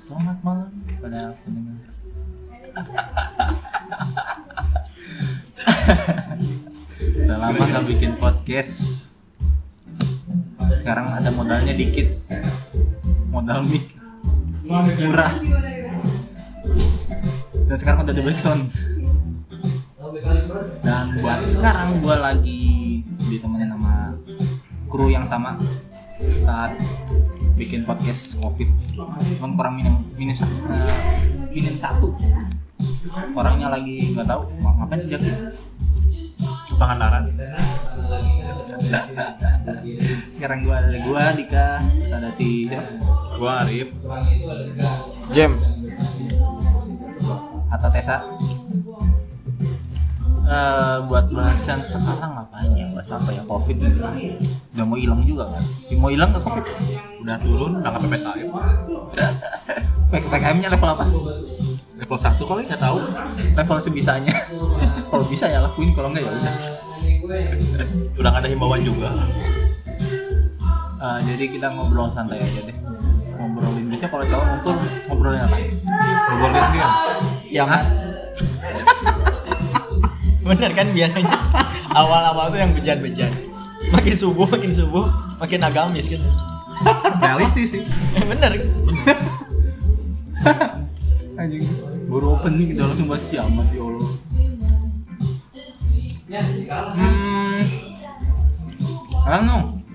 Selamat malam pada pendengar. Udah lama nggak bikin podcast. Sekarang ada modalnya dikit. Modal mic murah. Dan sekarang udah ada backsound. Dan buat sekarang gua lagi ditemenin sama kru yang sama saat bikin podcast covid. Cuman kurang minim minim satu minim satu. Orangnya lagi nggak tahu mau ngapain sejak itu Pangandaran. sekarang gua ada gua Dika terus ada si siapa? Gua Arif. James. Atau Tessa. Eh, buat bahasan sekarang ngapain ya? Bahas apa ya covid. Udah mau hilang juga kan? Mau hilang ke covid Udah turun, udah ke PPKM. PKM nya level apa? Level 1 kali nggak tahu. level sebisanya. Kalau bisa ya lakuin kalau enggak ya udah. Udah nggak ada himbauan juga. Eh, jadi kita ngobrol santai aja deh. Ngobrolin biasanya kalau cowok ngumpul ngobrolin apa? Ngobrolin game. yang bener kan biasanya? Awal-awal tuh yang bejat-bejat. Makin subuh makin subuh makin agamis kan Realistis sih. eh, bener. Kan anjing. Baru opening kita langsung bahas kiamat ya Allah. Hmm.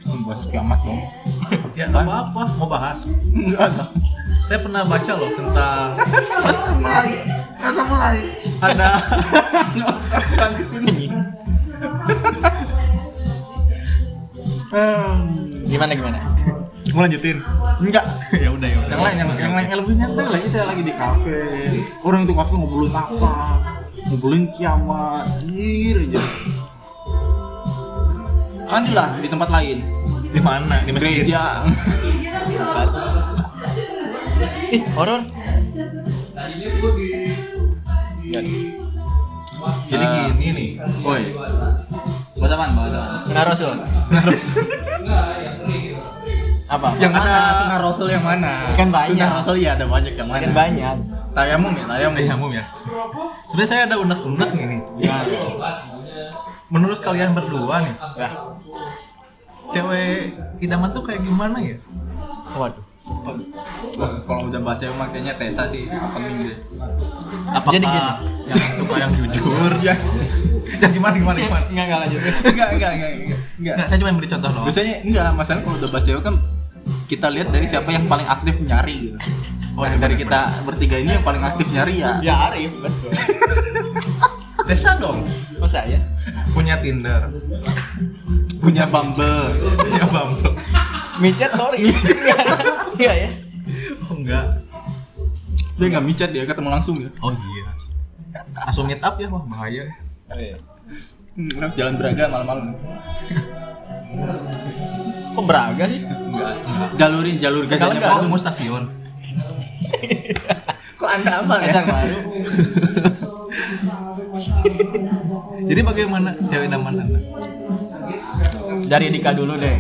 Dong bahas kiamat dong. Ya nggak apa-apa. Mau bahas. enggak ada Saya pernah baca loh tentang mulai nggak usah mulai. Ada nggak usah lanjutin. Hmm. gimana gimana mau lanjutin. enggak ya udah ya udah. yang lain yang, yang lain yang lebih nyantai lah kita lagi di kafe orang itu kafe ngobrolin apa ngobrolin kiamat anjir aja nanti lah di tempat lain Di mana? Di masjid. gereja ih horor Jadi Ah. gini nih. woi apaan bahasa apaan? Sunnah Rasul apa yang Ada- mana sunnah rasul yang mana Kan banyak. sunnah rasul ya ada banyak yang mana makin banyak tayamum ya tayamum Tayamum ya. Sebenarnya saya ada unek-unek nih nih. Menurut kalian berdua nih, ya cewek idaman tuh kayak gimana ya? waduh kalau udah bahasa yang makanya Tessa sih opening deh Apakah Jadi gini. yang suka yang jujur? ya ya gimana gimana gimana? nggak nggak lanjut enggak enggak enggak enggak enggak Nggak, saya cuma beri contoh doang. biasanya enggak masalah kalau udah bahas cewek kan kita lihat dari siapa yang paling aktif nyari. Gitu Oh, nah, iya, dari bener. kita bertiga ini yang paling aktif nyari ya? Ya Arif betul. Desa dong. Oh saya punya Tinder, punya Bumble. Punya Bumble. micet sorry. Iya ya. Oh enggak. dia nggak micet dia ketemu langsung ya? Oh iya. Langsung meet up ya, wah bahaya. hmm, jalan Braga malam-malam. Kok beraga sih enggak jalurin jalur Enggak, Oh, Bandung mau stasiun. kok anda apa ya? Baru. Jadi bagaimana? Cewek idaman Anda? dari Dika dulu deh.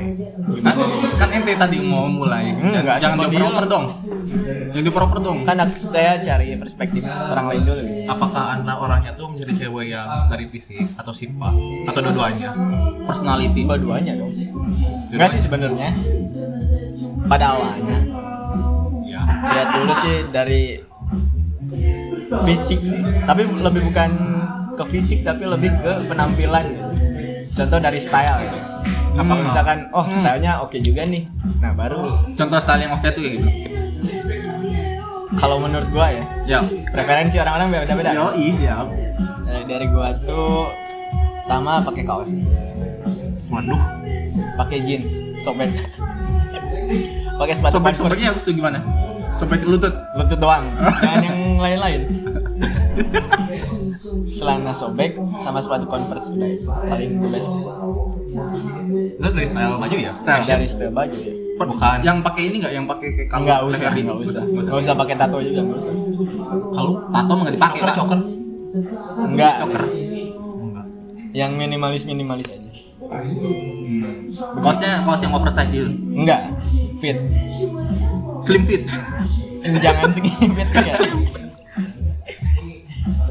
Kan, kan ente tadi mau mulai. Enggak, jangan dia dioper-oper lah. dong. Yang dioper-oper dong. Kan saya cari perspektif orang lain dulu. Apakah Anda orangnya tuh menjadi cewek yang dari fisik atau sifat atau dua-duanya? personality. Dua-duanya dong enggak sih sebenarnya pada awalnya Ya. lihat dulu sih dari fisik sih. Tapi lebih bukan ke fisik tapi lebih ke penampilan. Contoh dari style gitu. Apa Hmm. misalkan oh Hmm. stylenya oke juga nih. Nah baru. Contoh style yang oke tuh kayak gitu. Kalau menurut gua ya ya. preferensi orang-orang beda-beda. Yo dari, dari gua tuh pertama pakai kaos Waduh. pakai jeans sobek pakai sepatu sobek sobeknya aku tuh gimana sobek lutut lutut doang jangan yang lain-lain celana sobek sama sepatu converse udah paling the best Itu dari style baju ya? Style. dari style baju ya Bukan. yang pakai ini nggak yang pakai kayak kalung nggak usah leher ini? nggak usah nggak usah pakai tato juga nggak usah Kalau tato mah nggak dipakai nggak Choker. Enggak. yang minimalis minimalis aja kaosnya kaos yang oversize gitu enggak fit. Slim fit. Jangan segini fit ya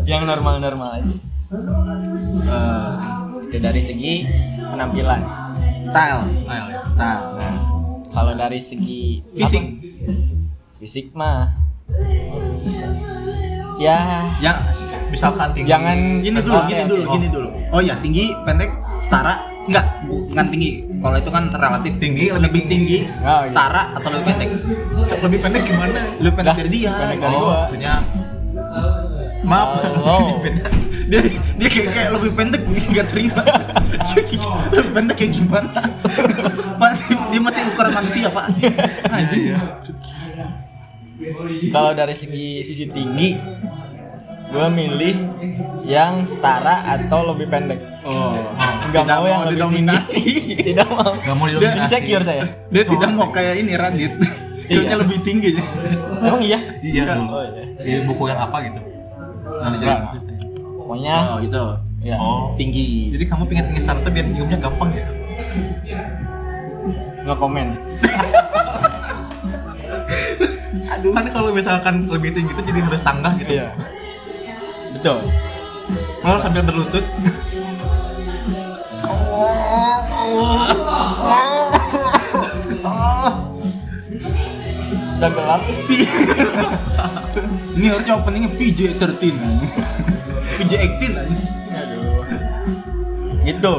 yang normal-normal aja. Eh, itu dari segi penampilan. Style. Style ya. style nah kalau dari segi fisik. apa? fisik mah ya. Yang Misalkan tinggi. jangan gini dulu Oke, gini oke. dulu gini dulu. Oh ya tinggi pendek setara enggak bukan tinggi kalau itu kan relatif Tinggi, lebih tinggi iya. setara atau lebih pendek lebih pendek gimana? lebih pendek dari dia pendek dari Oh, gua. maksudnya maaf. Oh. Dia dia kayak, kayak lebih pendek nggak terima lebih pendek kayak gimana pak dia masih ukuran manusia pak Anjing ya. kalau dari segi sisi tinggi gue milih yang setara atau lebih pendek oh nggak tidak mau yang lebih didominasi tidak mau Gak mau Dia- didominasi. insecure saya dia tidak mau kayak ini Radit Kayaknya Iya. lebih tinggi emang iya Iya dulu. oh iya Di buku yang apa gitu? Nah, Enggak. pokoknya oh gitu ya Oh. tinggi Jadi kamu pengen tinggi starter biar nyiumnya gampang ya? nggak komen Aduh. Kan kalau misalkan lebih tinggi itu jadi harus tangga gitu. iya betul. Malah sambil berlutut. udah gelap. Ini harusnya openingnya PJ 13 PJ 18 aja aduh. Gitu.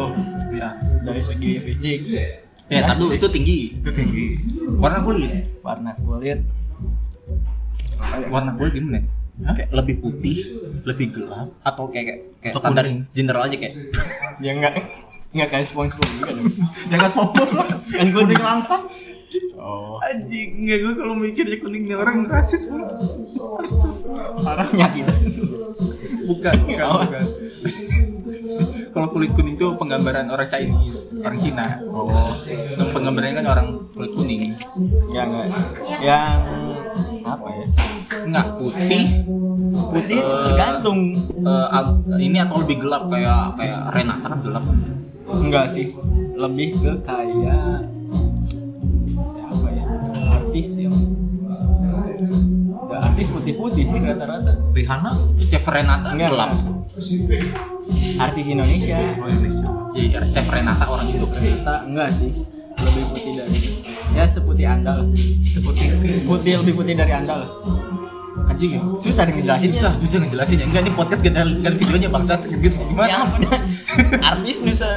Iya. dari segi fisik. Ya dulu itu tinggi. Itu tinggi. warna kulit. Warna kulit. Warna kulit gimana kayak lebih putih lebih gelap atau kayak kayak Atau standar kuning. general aja kayak ya enggak enggak kayak SpongeBob juga dong. Jangan sombong. kan gue Kuning. Langsung. oh. Anjing nggak gue kalau mikirnya kuningnya orang rasis banget Astaga. parah nyakit bukan bukan Oh. bukan. Kalau kulit kuning itu penggambaran orang Chinese orang Cina. Oh. Yang penggambarannya kan orang kulit kuning. Ya enggak. Yang apa ya nggak putih. Putih Eh, tergantung. eh, ag- ini atau lebih gelap kayak kayak Renata kan gelap. Enggak sih lebih ke kayak siapa ya? Artis yang ya, artis putih-putih sih rata-rata. Rihanna. Chef Renata enggak gelap. artis Indonesia. Oh Indonesia. iya Chef Renata orang Indo. Kita enggak sih. Lebih putih dari ya seputih anda lah. Seperti putih lebih putih dari anda lah anjing ya susah ngejelasin susah susah ngejelasin ya. Enggak ini podcast gak ada videonya bangsat. Gitu gimana? Ya apa artis bisa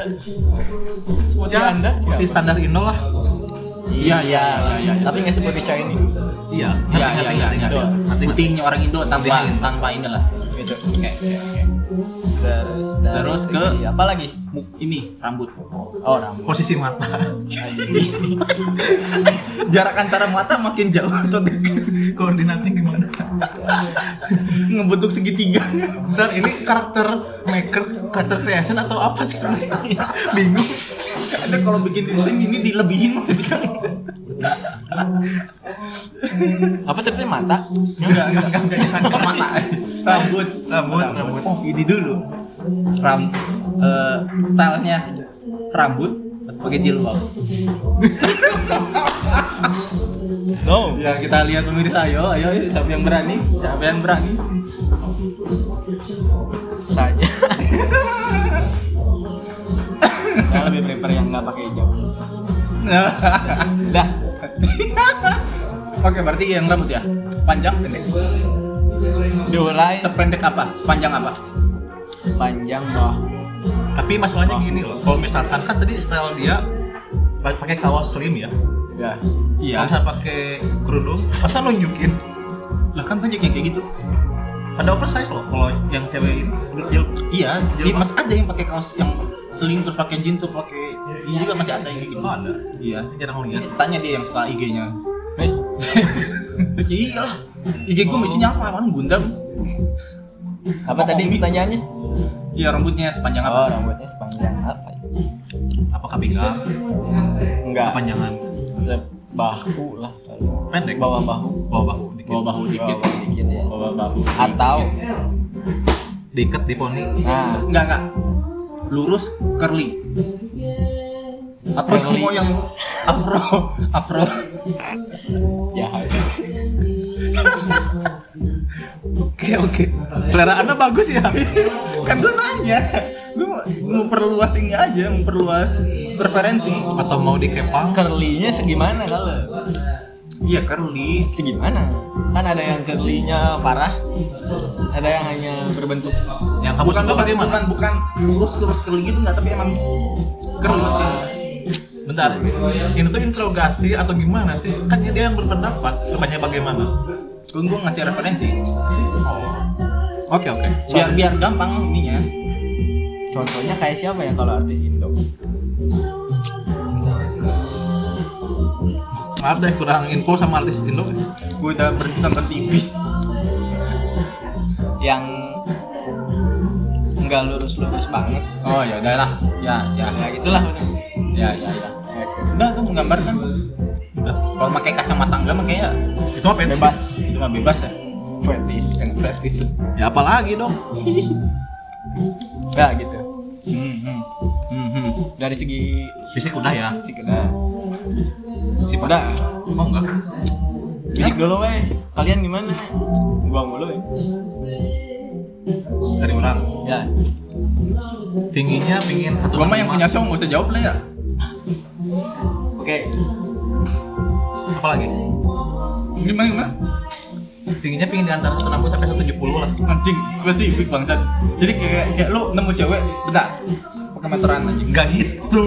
seputih Ya, anda seperti standar Indo lah. iya iya iya iya. Tapi nggak seperti Chinese Iya. iya iya iya iya. putihnya orang Indo tanpa tanpa inilah. Gitu. Terus Terus ke- apa lagi ini rambut. Oh rambut. Posisi mata. jarak antara mata makin jauh atau dekat Koordinatnya gimana? ngebentuk segitiga. Dan ini karakter maker, karakter creation atau apa sih sebenarnya? Bingung. ada kalau bikin desain ini dilebihin. Apa tadi mata? Enggak enggak enggak. Mata. Rambut. Rambut, rambut. oh ini dulu. Ram eh, stylenya rambut pakai jilbab. No. Ya kita lihat pemirsa. Ayo ayo ayo, siapa yang berani? Siapa yang berani? Saja saya lebih prefer yang nggak pakai hijab. Dah. Oke berarti yang rambut ya? Panjang pendek? Diurai sependek apa? Sepanjang apa? Panjang bawah Tapi masalahnya gini loh, kalau misalkan kan tadi style dia pakai kaos slim ya. ya iya misalnya pakai kerudung, masa nunjukin? lah kan banyak yang kayak gitu Ada oversize loh kalau yang cewek ini. jil- iya Jilbab. di, masih ada yang pakai kaos yang slim terus pakai jeans terus pakai ini juga masih ada yang gitu Oh, ada. iya Jarang lihat. tanya dia yang suka IG-nya Wes, ya iyalah IG gue isinya apa? Apaan Gundam? Apa tadi pertanyaannya Iya rambutnya sepanjang oh apa? rambutnya sepanjang apa? Apakah pinggang? enggak Kepanjangan? sebahu lah kalau Pendek? bawah bahu Bawah bahu dikit. Bawah bahu dikit. bawah bahu dikit ya Bawah bahu. atau Diikat di poni. nah Enggak enggak. Lurus curly. Atau Curly. mau yang afro afro ya Oke oke. Selera anda bagus ya. kan gue nanya gue mau, mau perluas ini aja memperluas preferensi Atau mau dikepang? curly-nya segimana kalau iya curly segimana kan ada yang curly-nya parah ada yang hanya berbentuk Yang kamu bukan suka bukan bagaimana? bukan bukan lurus lurus curly gitu nggak tapi emang curly sih Bentar, ini tuh interogasi atau gimana sih? Kan dia yang berpendapat, bukannya bagaimana? Gue gue ngasih referensi Oke oke. biar biar gampang ininya contohnya kayak siapa ya kalau artis Indo Maaf saya kurang info sama artis Indo. gue udah berhenti nonton TV yang nggak lurus-lurus banget oh ya udah lah ya ya ya gitulah ya ya, ya. udah tuh menggambarkan Udah. kalau pakai kacamata enggak mah kayak Itu mah fetish. bebas mah bebas ya fetish yang fetish Ya apalagi dong? nggak gitu hmm, hmm. Hmm, hmm. dari segi Fisik udah ya. fisik udah Sifat. udah Oh enggak. fisik dulu weh kalian gimana gua mulu ya Dari orang. ya Tingginya pingin satu. Gua mah yang punya show nggak usah jawab lah ya. oke Apa lagi? Gimana gimana? Tingginya pingin di antara 160 sampai 170 lah. Anjing, spesifik bangsat. Jadi kayak kayak lu nemu cewek, bentar. Pakai meteran anjing. Enggak gitu.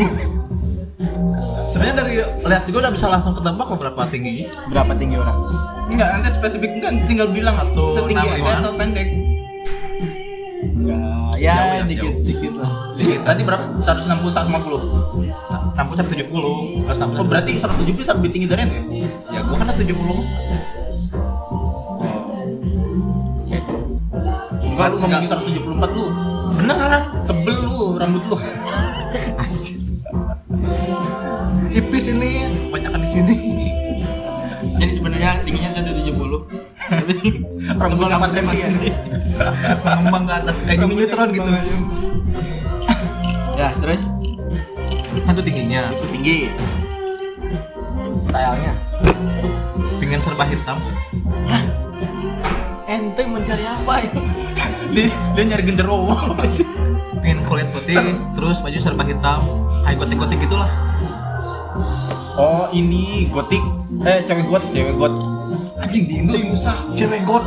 Sebenarnya dari lihat juga udah bisa langsung ketebak berapa tingginya. berapa tinggi orang Enggak, nanti spesifik enggak tinggal bilang Satu setinggi aja atau pendek. enggak Jauh ya ya, dikit jauh. dikit lah Jadi tadi berapa? 160 150. 60 sampai 70. Harus 60. Oh, berarti 170 bisa lebih tinggi dari ya? ya gua kan 70 Enggak, lu ngomongin 174 lu. Beneran. Tebel lu rambut lu. Tipis ini, banyakan di sini. jadi sebenarnya tingginya 170 tapi Rambut 4 cm ya. Mengembang ke atas kayak Jimmy Neutron gitu. ya terus Satu tingginya. Itu tinggi. Stylenya. Pingin serba hitam sih. ente mencari apa ya Dia, dia nyari genderuwo. Pingin kulit putih, terus baju serba hitam, kayak gotik-gotik gitulah. Oh, ini gotik. Eh, cewek got, cewek got. Anjing di Indo susah. Cewek got.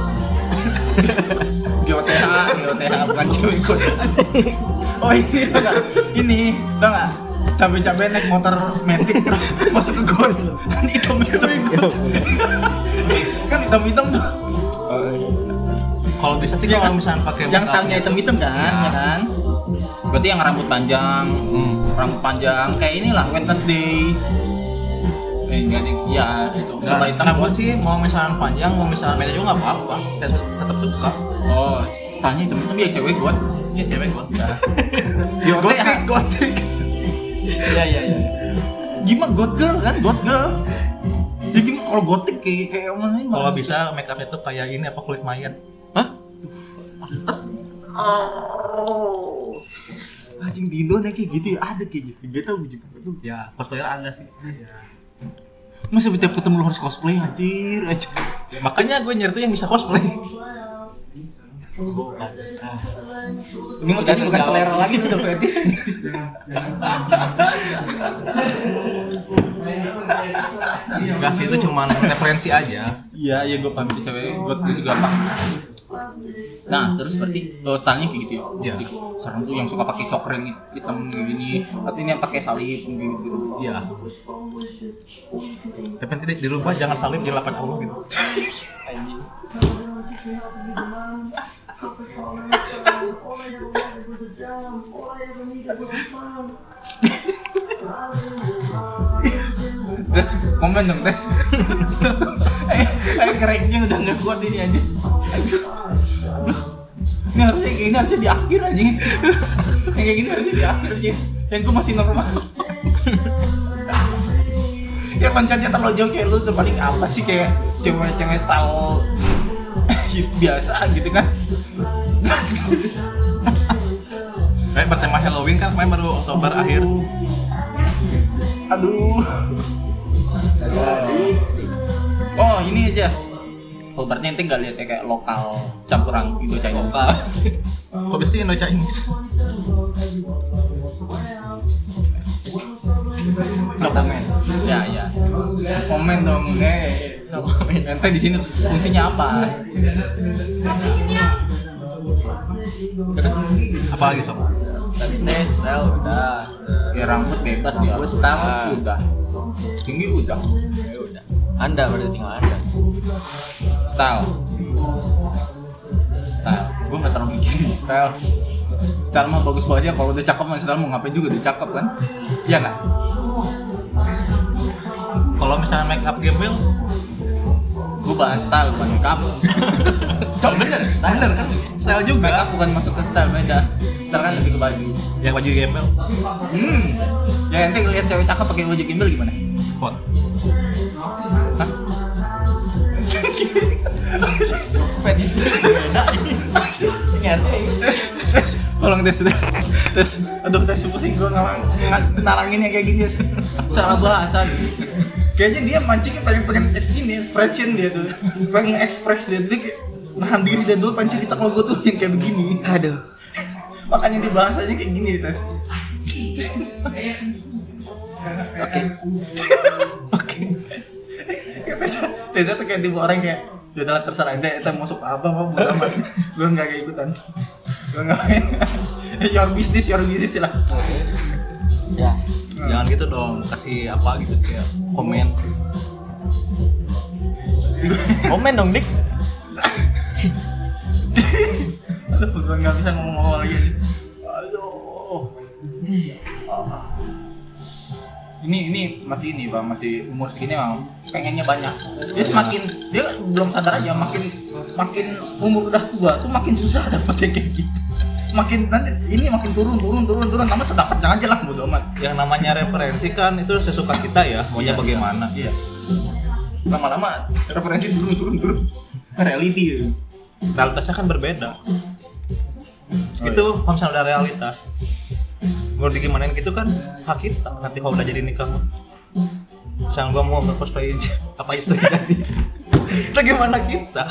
GOTH, GOTH bukan cewek got. Oh, ini tau gak? Ini, tau gak? Cabe-cabe naik motor metik terus masuk ke got. Kan hitam-hitam got. kan hitam-hitam tuh. Kalau bisa sih Iya kalau misalnya pakai Yang stylenya hitam-hitam kan, ya kan? Berarti yang rambut panjang, Hmm. rambut panjang kayak inilah Wednesday. Eh, enggak nih. Iya, itu. Serba Nah, hitam rambut got. sih mau misalnya panjang, mau misalnya pendek juga nggak apa-apa. Saya tetap suka. Oh, stylenya hitam-hitam ya cewek got. Ya cewek got. GOTH. gotik. iya iya iya gimana god girl kan god girl ya gimana kalau gotik kayak kayak mana Kalau bisa make upnya tuh kayak ini apa kulit mayat. Oh. Anjing di Indo kayak gitu ya. Ada kayak gitu gak tau gue juga. Ya, cosplayer ada sih. masa setiap ketemu lu harus cosplay anjir. Anjir Makanya gue nyari tuh yang bisa cosplay. ini mah kayaknya bukan selera lagi udah fetish Enggak sih itu cuma referensi aja. iya iya gue paham itu cewek. Gue juga apa nah terus berarti lo stylenya kayak gitu ya Iya. Gotik. serem tuh yang suka pakai cokreng hitam kayak gini atau ini yang pakai salib kayak gitu Iya. Tapi nanti dirubah jangan salib di lapan Allah gitu. anjing Tes, komen dong tes. eh, eh kereknya udah nggak kuat ini aja. Ini harusnya kayak gini harusnya di akhir aja. Yang kayak gini harusnya di akhir aja. Yang gue masih normal. yang loncatnya terlalu jauh kayak lu tuh paling apa sih kayak cewek-cewek style biasa gitu kan. Kayak bertema Halloween kan kemarin baru Oktober akhir. Aduh. Oh, ini aja. Oh berarti ente nggak lihat kayak lokal campuran Indo Chinese. Lokal. Kok biasanya Indo Chinese? No comment. Ya ya. Komen dong, eh. No comment. Ente di sini fungsinya apa? Apa lagi sob? Tadi tes style udah. Ya rambut bebas. Rambut Style udah. Tinggi udah. Ya udah. Anda berarti tinggal Anda. Style. Style. Gue nggak terlalu mikirin style. Style mah bagus banget ya kalau udah cakep mah style mau ngapain juga udah cakep kan? Iya nggak? Kalau misalnya make up gembel, Gue bahas style bukan make up. Cok bener, bener kan? Style juga. Make up bukan masuk ke style beda. Style kan lebih ke baju. Yang baju gembel, Hmm. Ya ente lihat cewek cakep pakai baju gimbal gimana? hot. Hah? Fetish beda ini. Tes tolong tes tes tes aduh tes pusing gue nalangin yang kayak gini salah bahasa nih kayaknya dia mancingnya pengen pengen ini expression dia tuh pengen ekspres dia tuh kayak nahan diri dia dulu pengen cerita kalau gue tuh yang kayak begini Aduh. makanya di bahasanya kayak gini tes Oke. oke Tessa tuh kayak tipe orang kayak dia adalah terserah ente mau suka apa mau bodo amat gue nggak kayak ikutan gue nggak your business your business lah Ya. Jangan gitu dong, kasih apa gitu kayak komen. Komen dong, Dik. Aduh, gue nggak bisa ngomong lagi. Aduh. Ini ini masih ini pak, masih umur segini memang pengennya banyak. Dia semakin dia belum sadar aja makin makin umur udah tua tuh makin susah dapetnya kayak gitu. Makin nanti ini makin turun turun turun turun, nama sedapatnya aja lah bodo amat. Yang namanya referensi kan itu sesuka kita ya, maunya bagaimana. Iya. Lama-lama referensi turun turun turun. Reality ya. Realitasnya kan berbeda. Oh, itu kalau misalnya udah realitas, mau digimanain gitu kan hak kita. Nanti kalau udah jadi nikah mah. Misalnya gua mau cosplay apa istri tadi. itu gimana kita?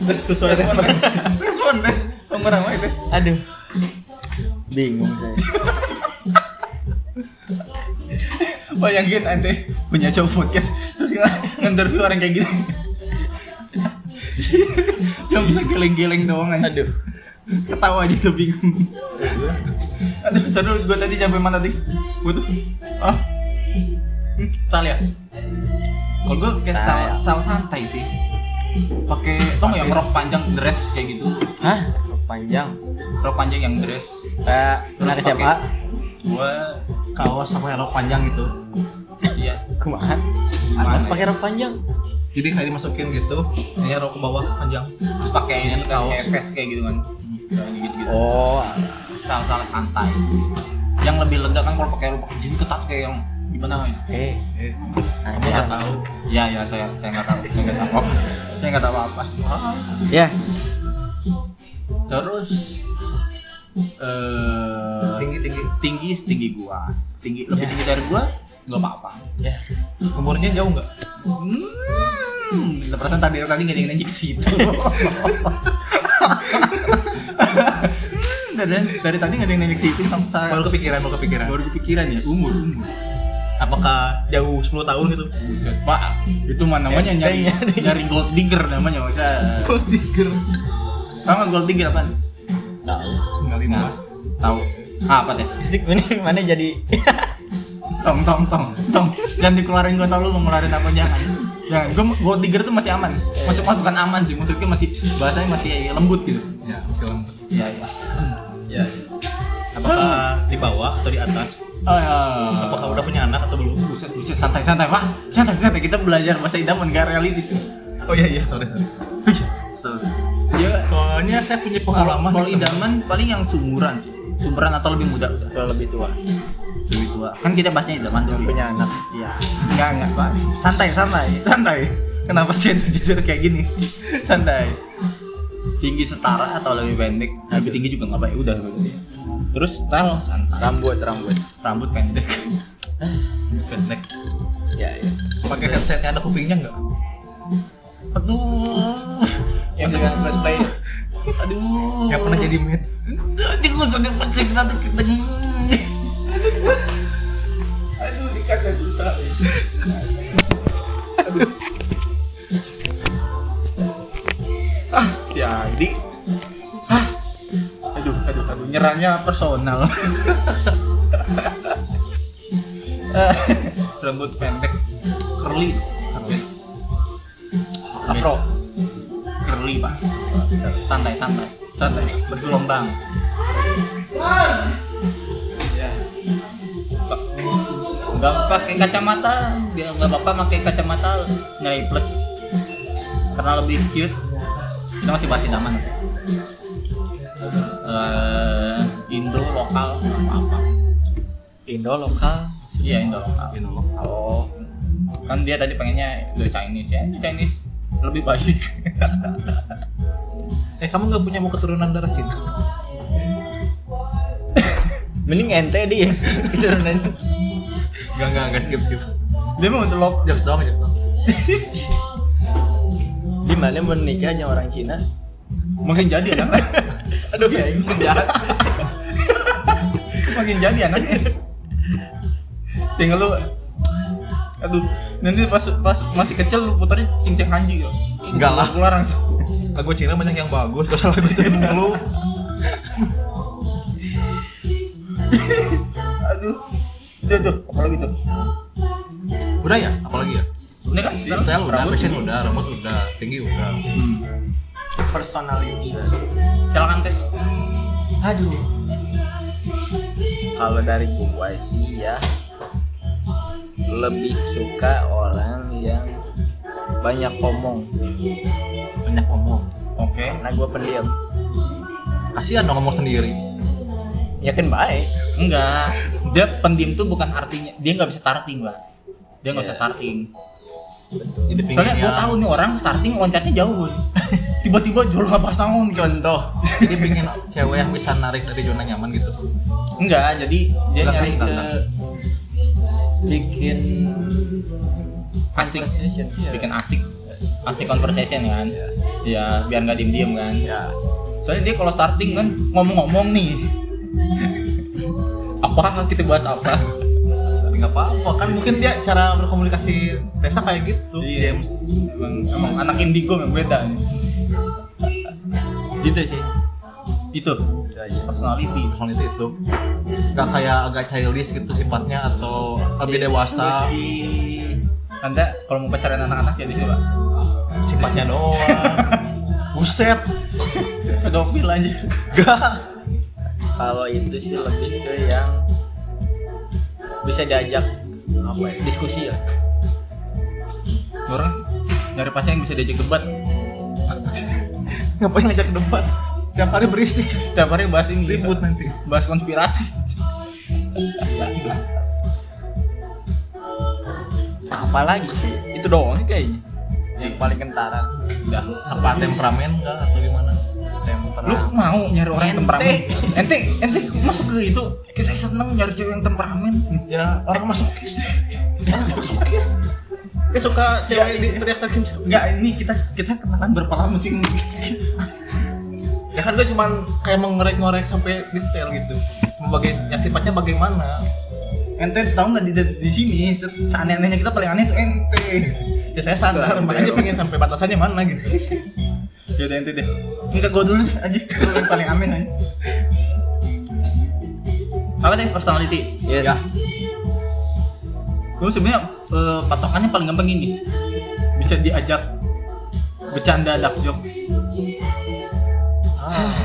Terus sesuai referensi. Respon tes, nomor apa tes? Aduh. Bingung saya. Bayangin ante punya show podcast terus nge- nge-interview orang kayak gini. Cuma bisa geleng-geleng doang aja. Aduh. Ketawa aja tuh bingung. Aduh, tadi gue tadi sampai mana tadi? Gue tuh, ah, style ya. Kalau gue kayak style, style santai sih. Pakai, tau nggak yang rok panjang dress kayak gitu? Hah? Panjang. Rok panjang yang dress. Kayak anak Terus SMA. pakai- Gue, Kaos sama rok panjang gitu. iya. Kumaha? Harus ya? pakai rok panjang. Jadi kayak dimasukin gitu, ini rok ke bawah panjang. Terus pakai ini kan kayak vest kayak gitu kan. Kayak gitu-gitu. Oh. Style-style santai. Yang lebih lega kan kalau pakai pakai jeans ketat kayak yang gimana? Eh. Eh, Nah, ini nggak ah. tahu. Ya ya saya saya nggak tahu saya nggak tahu apa saya nggak tahu apa Ya. terus eh Tinggi tinggi. tinggi setinggi gua tinggi lebih Ya. tinggi dari gua nggak apa-apa Ya. Umurnya jauh nggak? hmm perasaan tadi tadi nggak nanya ke situ Hmm, dari, dari tadi nggak ada yang nanya situ sama Baru kepikiran, baru kepikiran. baru kepikiran ya umur umur Apakah jauh 10 tahun gitu? buset pak itu mah namanya nyari ya. nyari gold digger namanya masa Gold digger. tau nggak gold digger apa Tahu. Tinggal lima. tahu ah, apa tes ini mana jadi tong tong tong tong jangan dikeluarin gue tau lu mau ngeluarin apa jangan jangan gue gold digger tuh masih aman masih mas bukan aman sih maksudnya masih bahasanya masih lembut gitu Ya, masih lama. ya ya ya. Apakah di bawah atau di atas? oh, ya. Apakah udah punya anak atau belum? buset buset santai santai pak santai santai kita belajar bahasa idaman gak realistis Oh iya iya, sorry sorry. ya Soalnya saya punya pengalaman. kalau idaman paling yang sumuran sih sumuran atau lebih muda udah Kalau lebih tua. Kan kita bahasnya idaman dulu Punya anak. Iya. Enggak, enggak, Pak. Santai, santai. Santai. Kenapa sih jujur kayak gini? Santai. Tinggi setara atau lebih pendek? Lebih tinggi juga enggak baik. Udah berarti. Terus style santai. Rambut, rambut. Rambut pendek. pendek. Ya, ya. Pakai headsetnya ada kupingnya nggak? aduh yang dengan cosplay aduh nggak pernah jadi med lu sadar pecik nanti kita aduh dikatnya susah ah si Adi. Ah. Aduh aduh aduh nyerangnya personal. Eh, rambut pendek curly. Habis afro. Curly pak. Santai santai. Santai bergelombang. Ya nggak pakai kacamata. Dia nggak apa pakai kacamata. Nyari plus. Karena lebih cute. Kita masih bahas idaman Eh, Indo lokal apa? Apa Indo lokal? Iya Indo lokal. Indo lokal. oh. Kan dia tadi pengennya The Chinese ya. Chinese lebih baik. Eh kamu nggak punya mau keturunan darah Cina? Mending ente dia. Keturunan nggak nggak nggak skip skip. Dia mau untuk lok jokes doang jokes doang. Di mana menikah sama orang Cina? Makin jadi anak. Aduh kayak jahat makin jadi anaknya tinggal lu aduh nanti pas pas masih kecil lu putarnya cincang hanji ya Enggak lah. keluar langsung. Lagu Cina banyak yang bagus gak salah lagu itu mulu aduh udah tuh apalagi tuh? Udah ya? Apalagi ya? Ini kan? Style udah rambut. fashion udah rambut udah tinggi udah. Hmm. personality silakan tes. Aduh. Kalau dari gua sih ya lebih suka orang yang banyak ngomong banyak ngomong oke. Karena gua pendiam. Kasihan dong ngomong sendiri. Ya kan baik. Enggak dia pendiam tuh bukan artinya dia nggak bisa starting lah. Dia nggak Iya. bisa starting. Pengen soalnya gue tahu nih orang starting loncatnya jauh tiba-tiba jual nggak pas tahun gitu. Contoh. Jadi pengen cewek yang bisa narik dari zona nyaman gitu. Enggak jadi dia Enggak, nyari ke bikin asik. Ya. bikin asik. Asik conversation kan. Ya biar nggak diem diem kan. Ya soalnya dia kalau starting kan ngomong-ngomong nih apa? Kita bahas apa? Tapi nggak apa-apa. Kan mungkin dia cara berkomunikasi Tessa kayak gitu. Iya. James emang, emang anak indigo yang beda nih. gitu sih. Itu. Itu aja. personality Soal itu. Itu nggak kayak agak childish gitu sifatnya atau lebih dewasa. Anda kalau mau pacaran anak-anak jadi coba sifatnya doang. Buset. Pedofil aja. Gak kalau itu sih lebih ke yang bisa diajak apa ya, diskusi ya orang nyari pacar yang bisa diajak debat. Ngapain ngajak debat? Tiap hari berisik. Tiap hari bahas ini. Ribut nanti. Bahas konspirasi. Apalagi sih? Itu doang sih kayaknya. Yang paling kentara. Udah apa temperamen enggak atau gimana tempera lu mau nyari orang yang temperamen? Ente. Ente masuk ke itu. Kayak saya seneng nyari cewek yang temperamen. Ya orang masokis orang masokis dia suka cewek di teriak-teriakin enggak ini kita kita kenalan berapa lama sih. Ya kan gue cuman kayak mengorek-ngorek sampai detail gitu. Bagai, yang sifatnya bagaimana? Ente tahu nggak di, di sini se- seaneh-anehnya kita paling aneh tuh ente. Ya saya Sadar. makanya pengen sampai batasannya mana gitu ya udah ente deh enggak gua dulu deh aja Lu yang paling aneh aja apa deh personality. Yes. Ya. Gue sebenarnya eh, patokannya paling gampang gini. Bisa diajak bercanda dark jokes. Ah.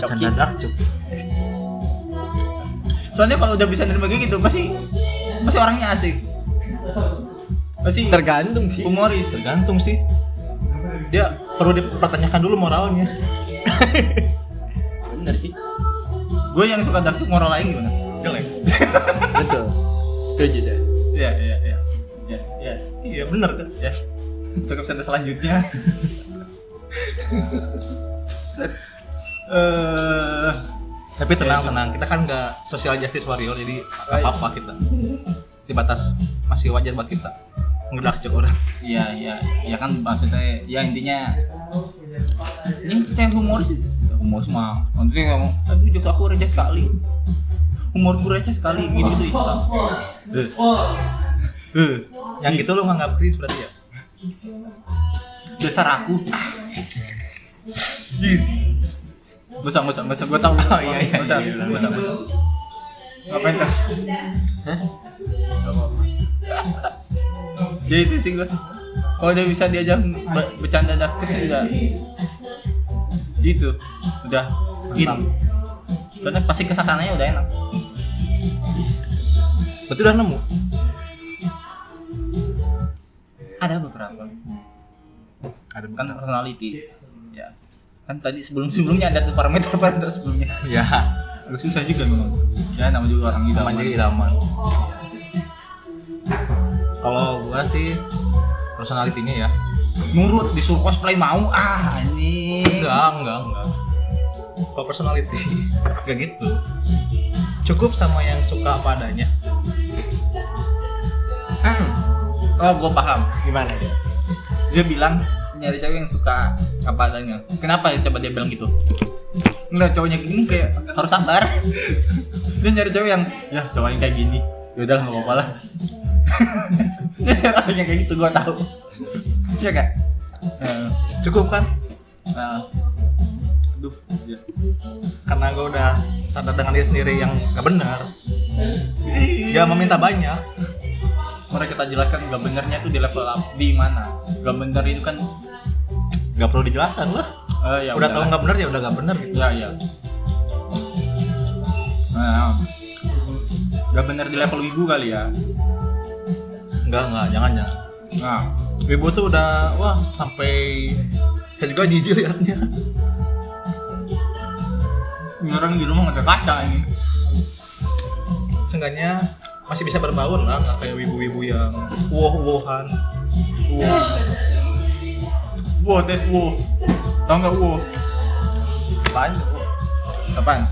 Bercanda dark joke. Soalnya kalau udah bisa nerima gitu pasti pasti orangnya asik. Pasti tergantung sih. humoris. Tergantung sih dia perlu dipertanyakan dulu moralnya. Bener sih. Gue yang suka dark joke moral lain gimana? Jelek. Betul. Setuju saya. Iya iya iya. Iya iya. Iya bener kan? Ya. Untuk episode selanjutnya. Eh tapi tenang tenang. Kita kan nggak social justice warrior jadi apa apa kita. Di batas masih wajar buat kita ngedak cek orang Iya, iya. Ya kan maksudnya ya intinya ini humoris sih. Humoris mah. Nanti kamu aduh jokes aku receh sekali. Humorku receh sekali gitu gitu itu. Eh. Eh, yang gitu lo nganggap cringe berarti ya dasar aku. Bisa, bisa, bisa. Gue tahu. Oh, iya, iya, Bisa, iya, bisa. Ngapain tes? Hah? Ya itu sih gue. Kalau udah bisa diajak be- bercanda daktek sih udah. Itu udah in. Soalnya pasti kesasananya udah enak. berarti udah nemu Ada beberapa. ada Kan personality. Ya. Kan tadi sebelum-sebelumnya ada tuh parameter-parameter sebelumnya. ya Agak susah juga memang. Ya nama juga orang idaman. namanya idaman kalau gua sih personalitinya ya Nurut disuruh cosplay mau. Ah ini. enggak enggak enggak. Kalau personality gak gitu. Cukup sama yang suka apa adanya. Oh, gue paham. Gimana dia? dia bilang nyari cewek yang suka apa adanya. Kenapa ya coba dia bilang gitu? Ngeliat cowoknya gini kayak harus sabar. Dia nyari cewek yang ya cowok yang kayak gini. Ya udahlah nggak apa-apa lah dia orangnya kayak gitu gua tahu. Iya kan Nah, cukup kan? nah. aduh ya. karena gua udah sadar dengan diri sendiri yang gak benar. Ya meminta banyak. Mari kita jelaskan gak benernya tuh di level up di mana? Gak bener itu kan gak perlu dijelaskan lah. Eh, ya udah tahu udahlah. nggak benar ya udah gak benar gitu. Ya ya. Nah, gak bener di level ibu kali ya enggak enggak jangan jangan nah Wibu tuh udah wah sampai saya juga jijik liatnya Ini orang di rumah nggak ada kaca ini. seenggaknya masih bisa berbaur lah nggak kayak wibu-wibu yang woh-wohan Wow, tes wow. Tahu nggak wow? Apaan? Apaan?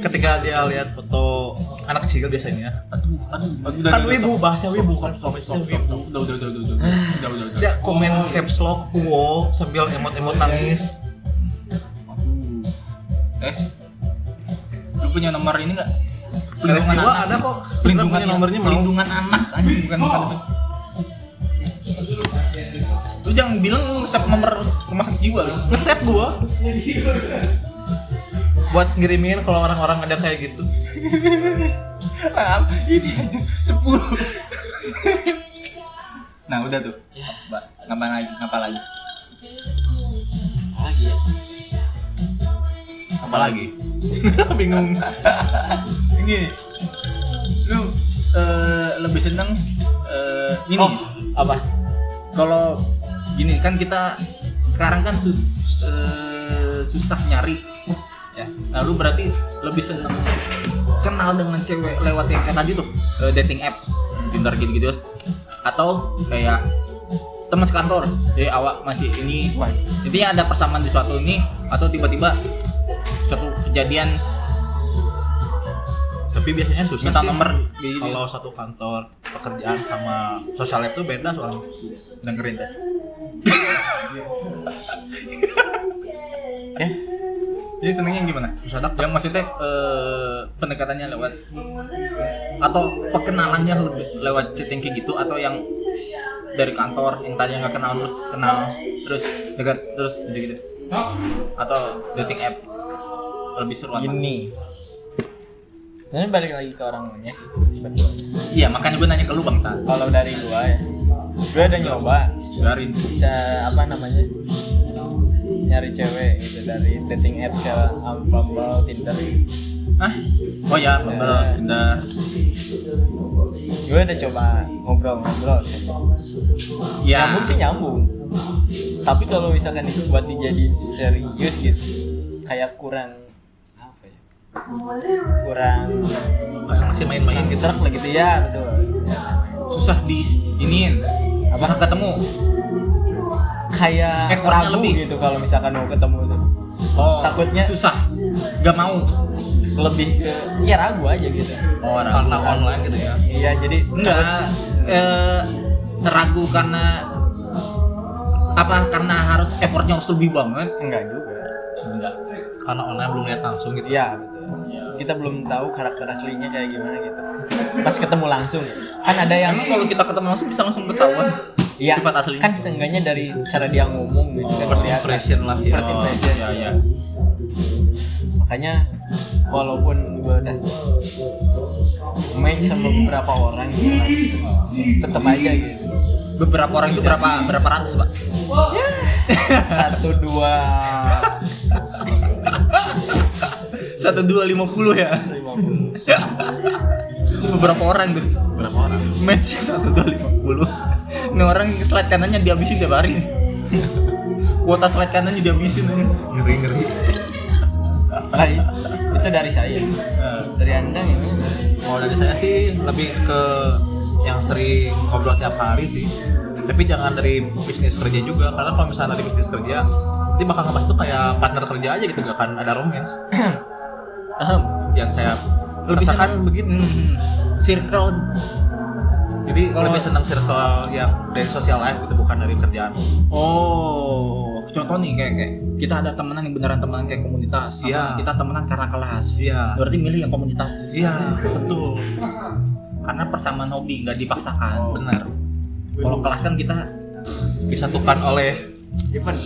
ketika dia lihat foto anak kecil biasanya Aduh, aduh, aduh, udah, kan wibu bahasnya wibu kan stop, bahasanya stop, stop, wibu. Udah, udah, udah, udah, udah, udah, udah, udah. dia komen caps lock wow sambil emot-emot nangis Aduh. Tes. Lu punya nomor ini nggak? Garis jiwa ada kok Pelindungan nomornya pelindungan anak anjing bukan bukan. bukan. Lu jangan bilang lu save nomor rumah sakit jiwa lu. nge-save gua buat ngirimin kalau orang-orang ada kayak gitu Ah, ini aja cepu. nah, udah tuh. Mbak, ngapa lagi? Ngapa lagi? Lagi ya. Apa lagi? bingung Ini lu eh, lebih seneng eh, ini Oh, apa? kalau gini kan kita sekarang kan sus, eh, susah nyari ya. Nah lu berarti lebih seneng kenal dengan cewek lewat yang kayak tadi tuh eh, dating app Tinder gitu-gitu atau kayak teman sekantor jadi awak masih ini wah, intinya ada persamaan di suatu ini atau tiba-tiba suatu kejadian tapi biasanya susah minta sih. nomor gitu kalau satu kantor pekerjaan sama sosial tuh beda soalnya. Dengerin tes Ya. Jadi senengnya gimana? Sadap. Yang maksudnya eh, pendekatannya lewat atau perkenalannya lebih lewat chatting kayak gitu atau yang dari kantor yang tadinya nggak kenal terus kenal terus dekat terus gitu gitu atau dating app lebih seru apa? Gini. Ini balik lagi ke orangnya sih. Iya makanya gue nanya ke lu bangsa Kalau dari gua ya, gua udah nyoba dari apa namanya nyari cewek gitu dari dating app um, Bumble, Tinder. Hah? Oh ya, Bumble, Ya. Tinder. Gue udah coba ngobrol-ngobrol. Ya. Nyambung sih nyambung. Tapi kalau misalkan itu buat dijadiin serius gitu, kayak kurang apa ya? Kurang kayak masih main-main gitu serak lah gitu ya, betul. Ya. Susah di iniin. Apa? Susah ketemu. Kayak Effortnya ragu lebih. gitu kalau misalkan mau ketemu tuh. Oh, Takutnya- susah. Gak mau. Lebih ke ya ragu aja gitu. Oh, karena online gitu ya Iya, jadi Enggak. Eh, ragu karena apa karena harus effortnya harus lebih banget enggak juga enggak karena online belum lihat langsung gitu iya betul kita belum tahu karakter aslinya kayak gimana gitu pas ketemu langsung kan ada yang emang kalau kita ketemu langsung bisa langsung ketahuan Iya, sifat aslinya. Kan seenggaknya dari cara dia ngomong gitu kan first kelihatan. impression lah. First Oh, impression. ya ya makanya walaupun gue udah match sama beberapa orang gitu kan, tetap aja gitu. Beberapa orang itu berapa berapa ratus pak? Satu dua. Satu dua lima puluh ya? Lima puluh beberapa orang tuh? Berapa orang? Match satu dua lima puluh. Ini orang slide kanannya dihabisin tiap hari. Kuota slide kanannya dihabisin. Ngeri ngeri. Lah, itu dari saya. Dari anda ini? Mau dari saya sih lebih ke yang sering ngobrol tiap hari sih. Tapi jangan dari bisnis kerja juga karena kalau misalnya dari bisnis kerja nanti bakal ngebahas itu kayak partner kerja aja gitu gak akan ada romance. Yang saya lebih senang begitu. Hmm, circle. Jadi Kalau- lebih senang circle yang dari social life gitu bukan dari kerjaan. Oh contoh nih kayak kayak kita ada temenan yang beneran temenan kayak komunitas. Iya. kita temenan karena kelas. Iya. Berarti milih yang komunitas. Iya betul. Karena persamaan hobi nggak dipaksakan. Benar. Kalau kelas kan kita disatukan oleh event.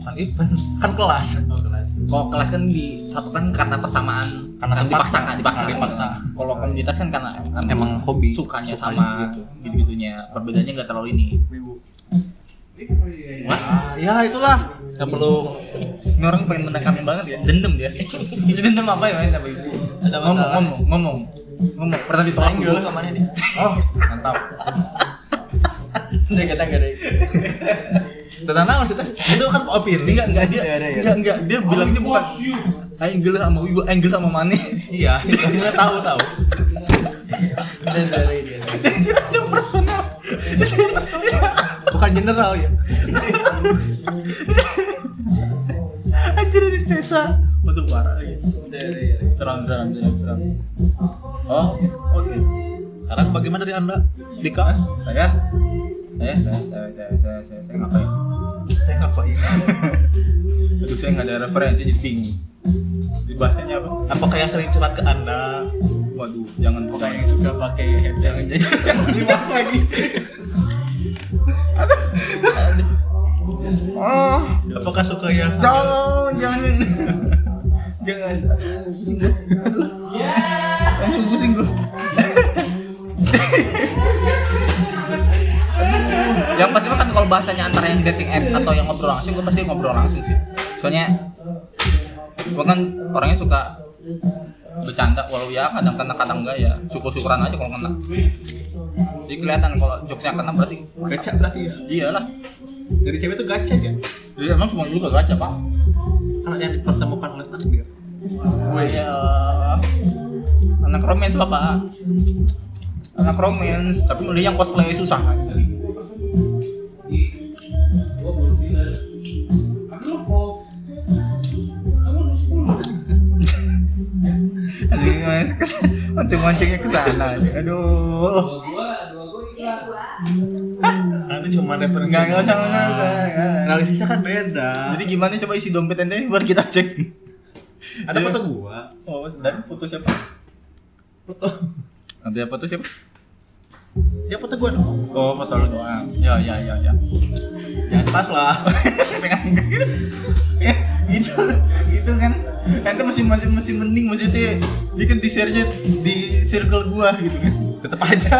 Bukan event kan kelas. Kalau kelas kan disatukan karena persamaan Karena karena terpaksa. dipaksakan dipaksa. dipaksa. kalau komunitas kan karena emang hobi sukanya Sukanya sama gitu. gitu gitunya perbedaannya nggak terlalu ini. Ah, ya itulah. Nggak perlu. Ini orang pengen menekankan banget ya. Dendam dia. Ini dendam apa ya main apa ibu? Ada ngomong masalah. ngomong ngomong. Ngomong. Pernah ditolak dulu. ke mana nih oh mantap. Udah kata enggak deh tenang maksudnya itu kan opini. Enggak enggak dia enggak enggak dia bilangnya bukan aing geuleuh sama ibu geuleuh sama maneh iya kita tahu tahu. Dan dari dia dia personal. Bukan general ya. Anjir ini Tessa. Untuk parah lagi dari. Seram seram seram seram. Oh oke. Sekarang bagaimana dari anda? Dika saya saya saya saya saya saya saya, saya ngapain saya ngapain aduh saya nggak ada referensi jadi bingung. Di bahasanya apa? Apakah yang sering curhat ke anda? Waduh jangan pokoknya yang suka pakai headset? Aja jangan dimaaf lagi. Oh apakah suka yang jangan jangan. Jangan. Aduh yang pasti kan kalau bahasanya antara yang dating app atau yang ngobrol langsung gue pasti ngobrol langsung sih. Soalnya gue kan orangnya suka bercanda walau ya kadang kena kadang enggak ya. Syukur syukuran aja kalau kena. Jadi kelihatan kalau jokesnya kena berarti gacha berarti ya? Iyalah. Dari cewek itu gacha ya? Jadi emang cuma dulu gak gacha pak. Karena yang dipertemukan oleh takdir ya anak romance bapak. Anak romance tapi milih yang cosplay susah mancing-mancingnya ke sana aja. Aduh. nanti cuma referensi Enggak enggak usah enggak usah, analisisnya kan beda Jadi gimana coba isi dompet ente baru kita cek. ada foto gua Oh, dan foto siapa? foto Ada foto siapa? ya foto gua dong Oh, foto lu doang. Ya, ya, ya, ya. jangan pas lah Ya, itu itu kan ente masih masih masih mending maksudnya dia kan di share-nya di circle gua gitu kan tetap aja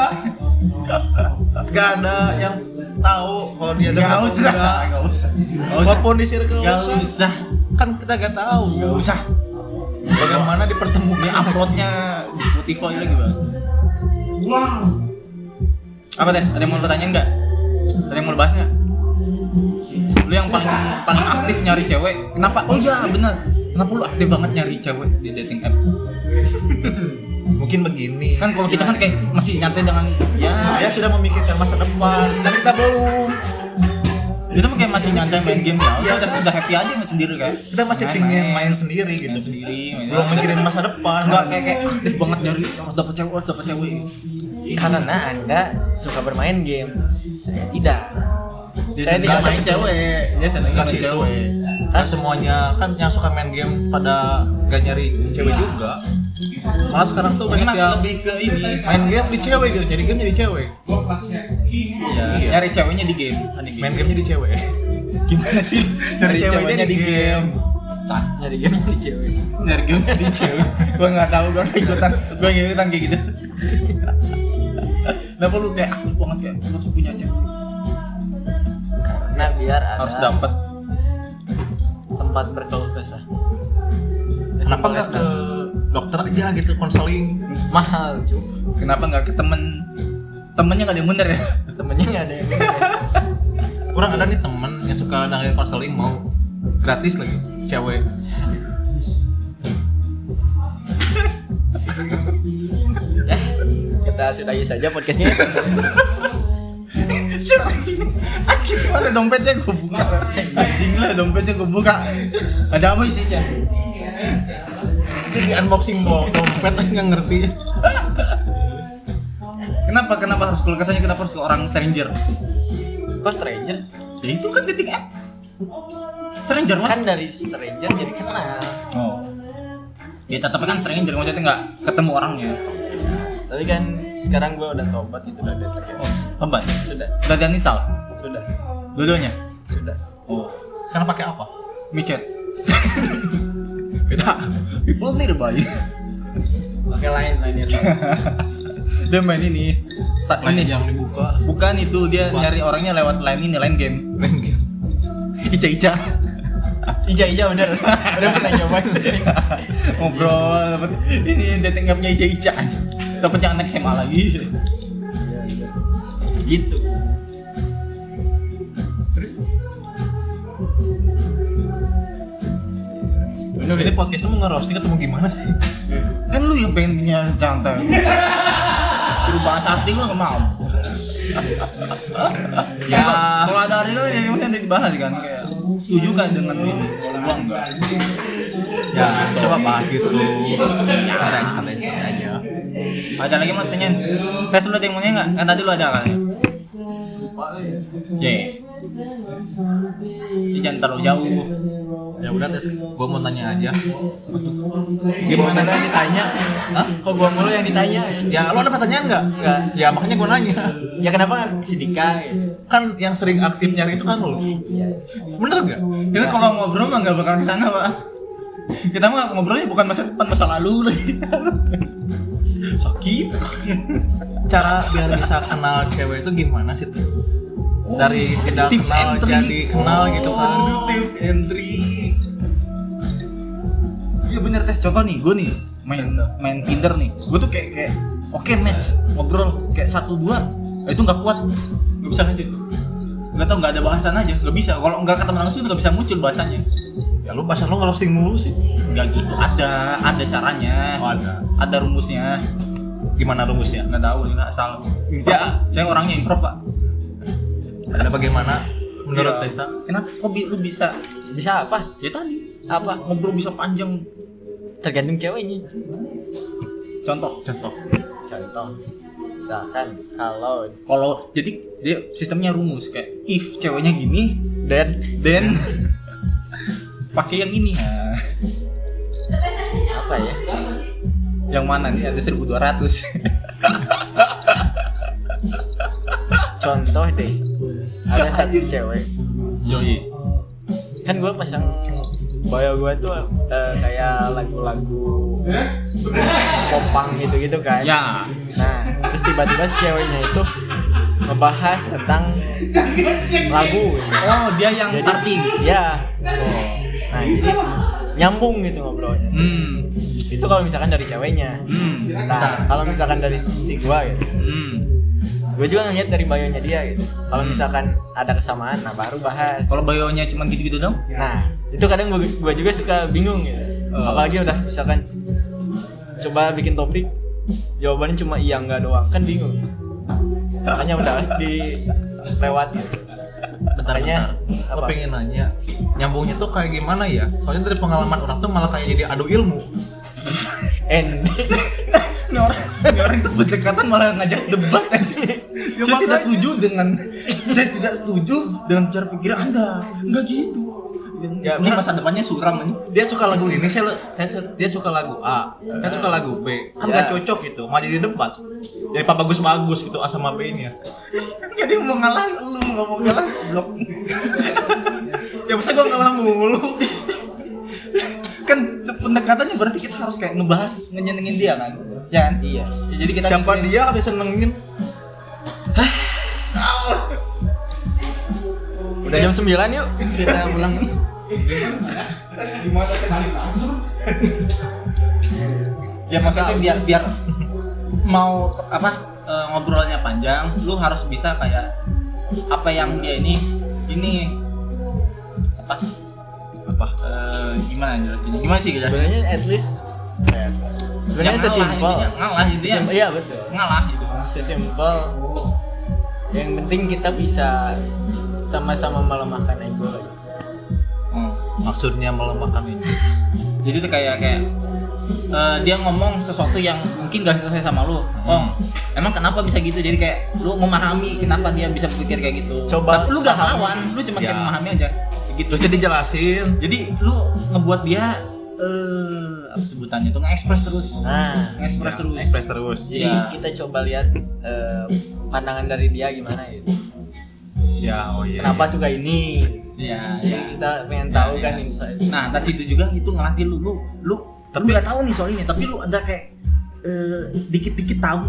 gak ada yang tahu kalau dia ada Gak usah, gak usah, walaupun di circle gak usah, kan kita gak tahu gak usah. bagaimana dipertemukan uploadnya di Spotify lagi bang. Apa tes? Ada yang mau tanyain nggak? Ada yang mau bahas nggak? Lu yang paling paling aktif nyari cewek, kenapa? Oh iya benar. Kenapa lu aktif banget nyari cewek di dating app? mungkin begini Kan kalau kita kan kayak masih nyantai dengan ya saya sudah memikirkan masa depan dan kita belum Itu mah kayak masih nyantai main game ya. Udah, udah, udah happy aja sama sendiri kan. kita masih pingin main sendiri gitu Main sendiri, main belum mikirin masa depan Enggak kayak kayak aktif banget nyari harus dapet cewek, harus dapet cewek. Karena anda suka bermain game, saya tidak. Dia Saya seneng tidak main cewek. Dia seneng Nggak main cewek. Kan semuanya kan yang suka main game pada gak nyari cewek juga malah sekarang tuh banyak yang lebih ke ini. main game di cewek gitu nyari game jadi cewek Ya, nyari ceweknya di game. Aneh main game jadi cewek gimana sih? Nyari ceweknya ceweknya di di game. Sah. Nyari game jadi cewek. Nyari game di cewek. Gua nggak tahu gua nggak ikutan. Gua nggak ikutan kayak gitu. Kenapa lu kayak aktif banget kayak harus punya cewek? Karena biar ada Harus dapet. Tempat berkeluh kesah. kenapa nggak ke dokter aja gitu konseling mahal cuy Kenapa nggak ke temen? Temennya nggak ada yang bener ya? temennya nggak ada yang bener. kurang ada nih temen yang suka dengerin konseling mau gratis lagi cewek ya kita sudahi saja podcastnya Anjing gimana dompetnya gue buka? Anjing lah dompetnya gue buka. Ada apa isinya? jadi unboxing bawa dompet nggak ngerti. Kenapa? Kenapa harus kesannya kenapa harus ke orang stranger? kok stranger? Ya itu kan dating app. Stranger lah kan dari stranger jadi kenal. Oh. Ya tetap kan stranger maksudnya nggak ketemu orangnya. Tapi kan sekarang gue udah tobat gitu udah ada ya. Oh, hebat sudah. Udah ada Nisal? sudah. Dua-duanya? sudah. Oh. Karena pakai apa? Micet. Beda. People nearby pakai lain lain lain. Dia main ini. Tak Lain ini. yang dibuka. Bukan itu dia Apa? nyari orangnya lewat line ini line game. Main game. Ica-ica. Ija Ija udah udah pernah nyobain? Ngobrol ini dating appnya Ica Ica dapetnya anak SMA lagi gitu terus Ini ini podcast lu mau ngerosting atau mau gimana sih? kan lu yang pengen punya cantel suruh bahas arti lu nggak mau Ya. Kalau- kalau ada artikel ya maksudnya ada dibahas kan kayak setuju kan dengan ini kalau gua enggak Ya, coba bahas gitu. Santai aja, santai aja, santai aja. Ada lagi mau tanyain tes lu ada yang mau nanya nggak kan tadi lu ada kan Ye. Ini jangan terlalu jauh. Ya udah tes, gua mau tanya aja. gimana kan ditanya Hah? kok gua mulu yang ditanya Ya, lu ada pertanyaan nggak? Enggak. Ya makanya gua nanya. ya kenapa nggak si Dika gitu? Kan yang sering aktif nyari itu kan lu. Bener nggak? Kita kalau ngobrol mah nggak bakal ke sana pak. Kita mah ngobrolnya bukan masa depan masa lalu lagi. Sakit. Cara biar bisa kenal cewek itu gimana sih? Tes? Dari tidak Tips kenal trick. jadi kenal gitu kan. Aduh, tips trick. Iya bener tes contoh nih, gue nih main main Tinder nih. Gue tuh kayak kayak oke match ngobrol kayak satu dua eh, itu nggak kuat nggak bisa lanjut nggak tau nggak ada bahasan aja nggak bisa kalau nggak ketemu langsung nggak bisa muncul bahasannya Ya lu bahasa lu ngerosting mulu sih. nggak gitu ada ada caranya Oh, ada. ada rumusnya Gimana rumusnya? nggak tahu ini asal Ya. saya orangnya improv pak Ada bagaimana menurut Iya. Tessa? kenapa kok bi- lu bisa bisa apa ya tadi apa ngobrol bisa panjang tergantung ceweknya contoh Contoh. contoh misalkan kalau kalau jadi dia sistemnya rumus kayak if ceweknya gini dan then pakai yang ini. Nah, apa ya? Yang mana nih? Ada 1200 contoh deh. Ada satu cewek. Yoi. Kan gue pasang bio gue tuh eh, kayak lagu-lagu popang gitu-gitu kan. Ya. Nah terus tiba-tiba si ceweknya itu ngebahas tentang lagu. Oh dia yang Jadi- starting. ya nah jadi nyambung gitu ngobrolnya. Hmm. Itu kalau misalkan dari ceweknya. Hmm. Nah kalau misalkan dari sisi gua gitu. Hmm. Gue juga ngeliat dari bio-nya dia gitu. Kalau misalkan ada kesamaan nah baru bahas. Kalau bio-nya cuma gitu-gitu dong? Nah itu kadang gua, gua juga suka bingung gitu. Oh. apalagi udah misalkan coba bikin topik jawabannya cuma iya enggak doang. Kan bingung. Makanya udah dilewat gitu Makanya, bentar. Apa? pengen nanya, nyambungnya tuh kayak gimana ya? Soalnya dari pengalaman orang tuh malah kayak jadi adu ilmu. End. Ini orang, ini orang itu berdekatan malah ngajak debat aja. Ya, saya tidak setuju dengan saya tidak setuju dengan cara pikir Anda. Enggak gitu. Ya, ini masa depannya suram ini. Dia suka lagu ini, saya, saya dia suka lagu A, saya suka lagu B. Kan Ya. gak cocok gitu, mau jadi debat. Jadi Pak bagus-bagus gitu A sama B ini ya. Jadi mau ngalah lu nggak mau ngalah blok. Ya masa gua ngalah mulu. kan pendekatannya berarti kita harus kayak ngebahas ngenyenengin dia kan. Ya kan? Iya. Ya, jadi kita Siapa dia habis senengin? Udah jam 9 yuk. Kita pulang. Gimana tes ya maksudnya biar biar mau apa eh, ngobrolnya panjang lu harus bisa kayak apa yang dia ini ini apa Apa? eh, gimana jelasinnya gimana sih jelasinnya Sebenarnya at least ya, sebenarnya Ya, sesimpel. ngalah intinya. Sesim- Iya betul. ngalah gitu Sesimpel. Yang penting kita bisa sama-sama melemahkan ego lagi. Hmm. Maksudnya melemahkan ini. jadi tuh kayak kayak eh, dia ngomong sesuatu yang mungkin gak sesuai sama lu oh emang kenapa bisa gitu jadi kayak lu memahami kenapa dia bisa berpikir kayak gitu Coba tapi lu gak melawan lu cuma kayak Ya. memahami aja Kayak gitu jadi jelasin. jadi lu ngebuat dia eh apa sebutannya tuh nge-express terus Nah, nge-express terus Express terus. jadi Iya. kita coba lihat eh, pandangan dari dia gimana gitu. Ya, oh iya. Kenapa suka ini? Iya iya. Kita pengen Ya, tahu ya. kan insight. nah atas itu juga itu ngelatih lu lu lu tapi Tapi- nggak tahu nih soal ini tapi lu ada kayak eh, dikit-dikit tahu.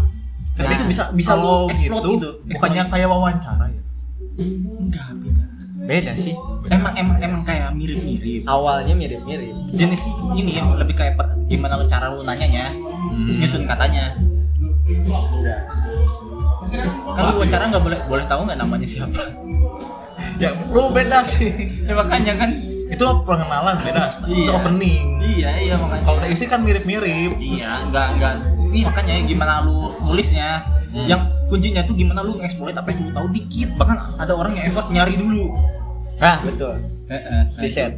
Tapi Nah, itu bisa bisa Kalau lu explode gitu, gitu. bukannya kayak wawancara ya? enggak beda. Beda sih. emang emang emang kayak mirip-mirip. Awalnya mirip-mirip. jenis ini ya lebih kayak gimana lu cara lu nanyanya? Nyusun katanya. Kan lu wawancara nggak boleh boleh tahu nggak namanya siapa Ya, lu beda sih. ya makanya kan Itu pengenalan beda, itu Iya. opening. iya iya makanya Kalau isi kan mirip-mirip. iya nggak nggak ini makanya gimana lu nulisnya Hmm. yang kuncinya tuh gimana lu ngeksploit apa yang lu tahu dikit bahkan ada orang yang effort nyari dulu Nah, betul. Riset.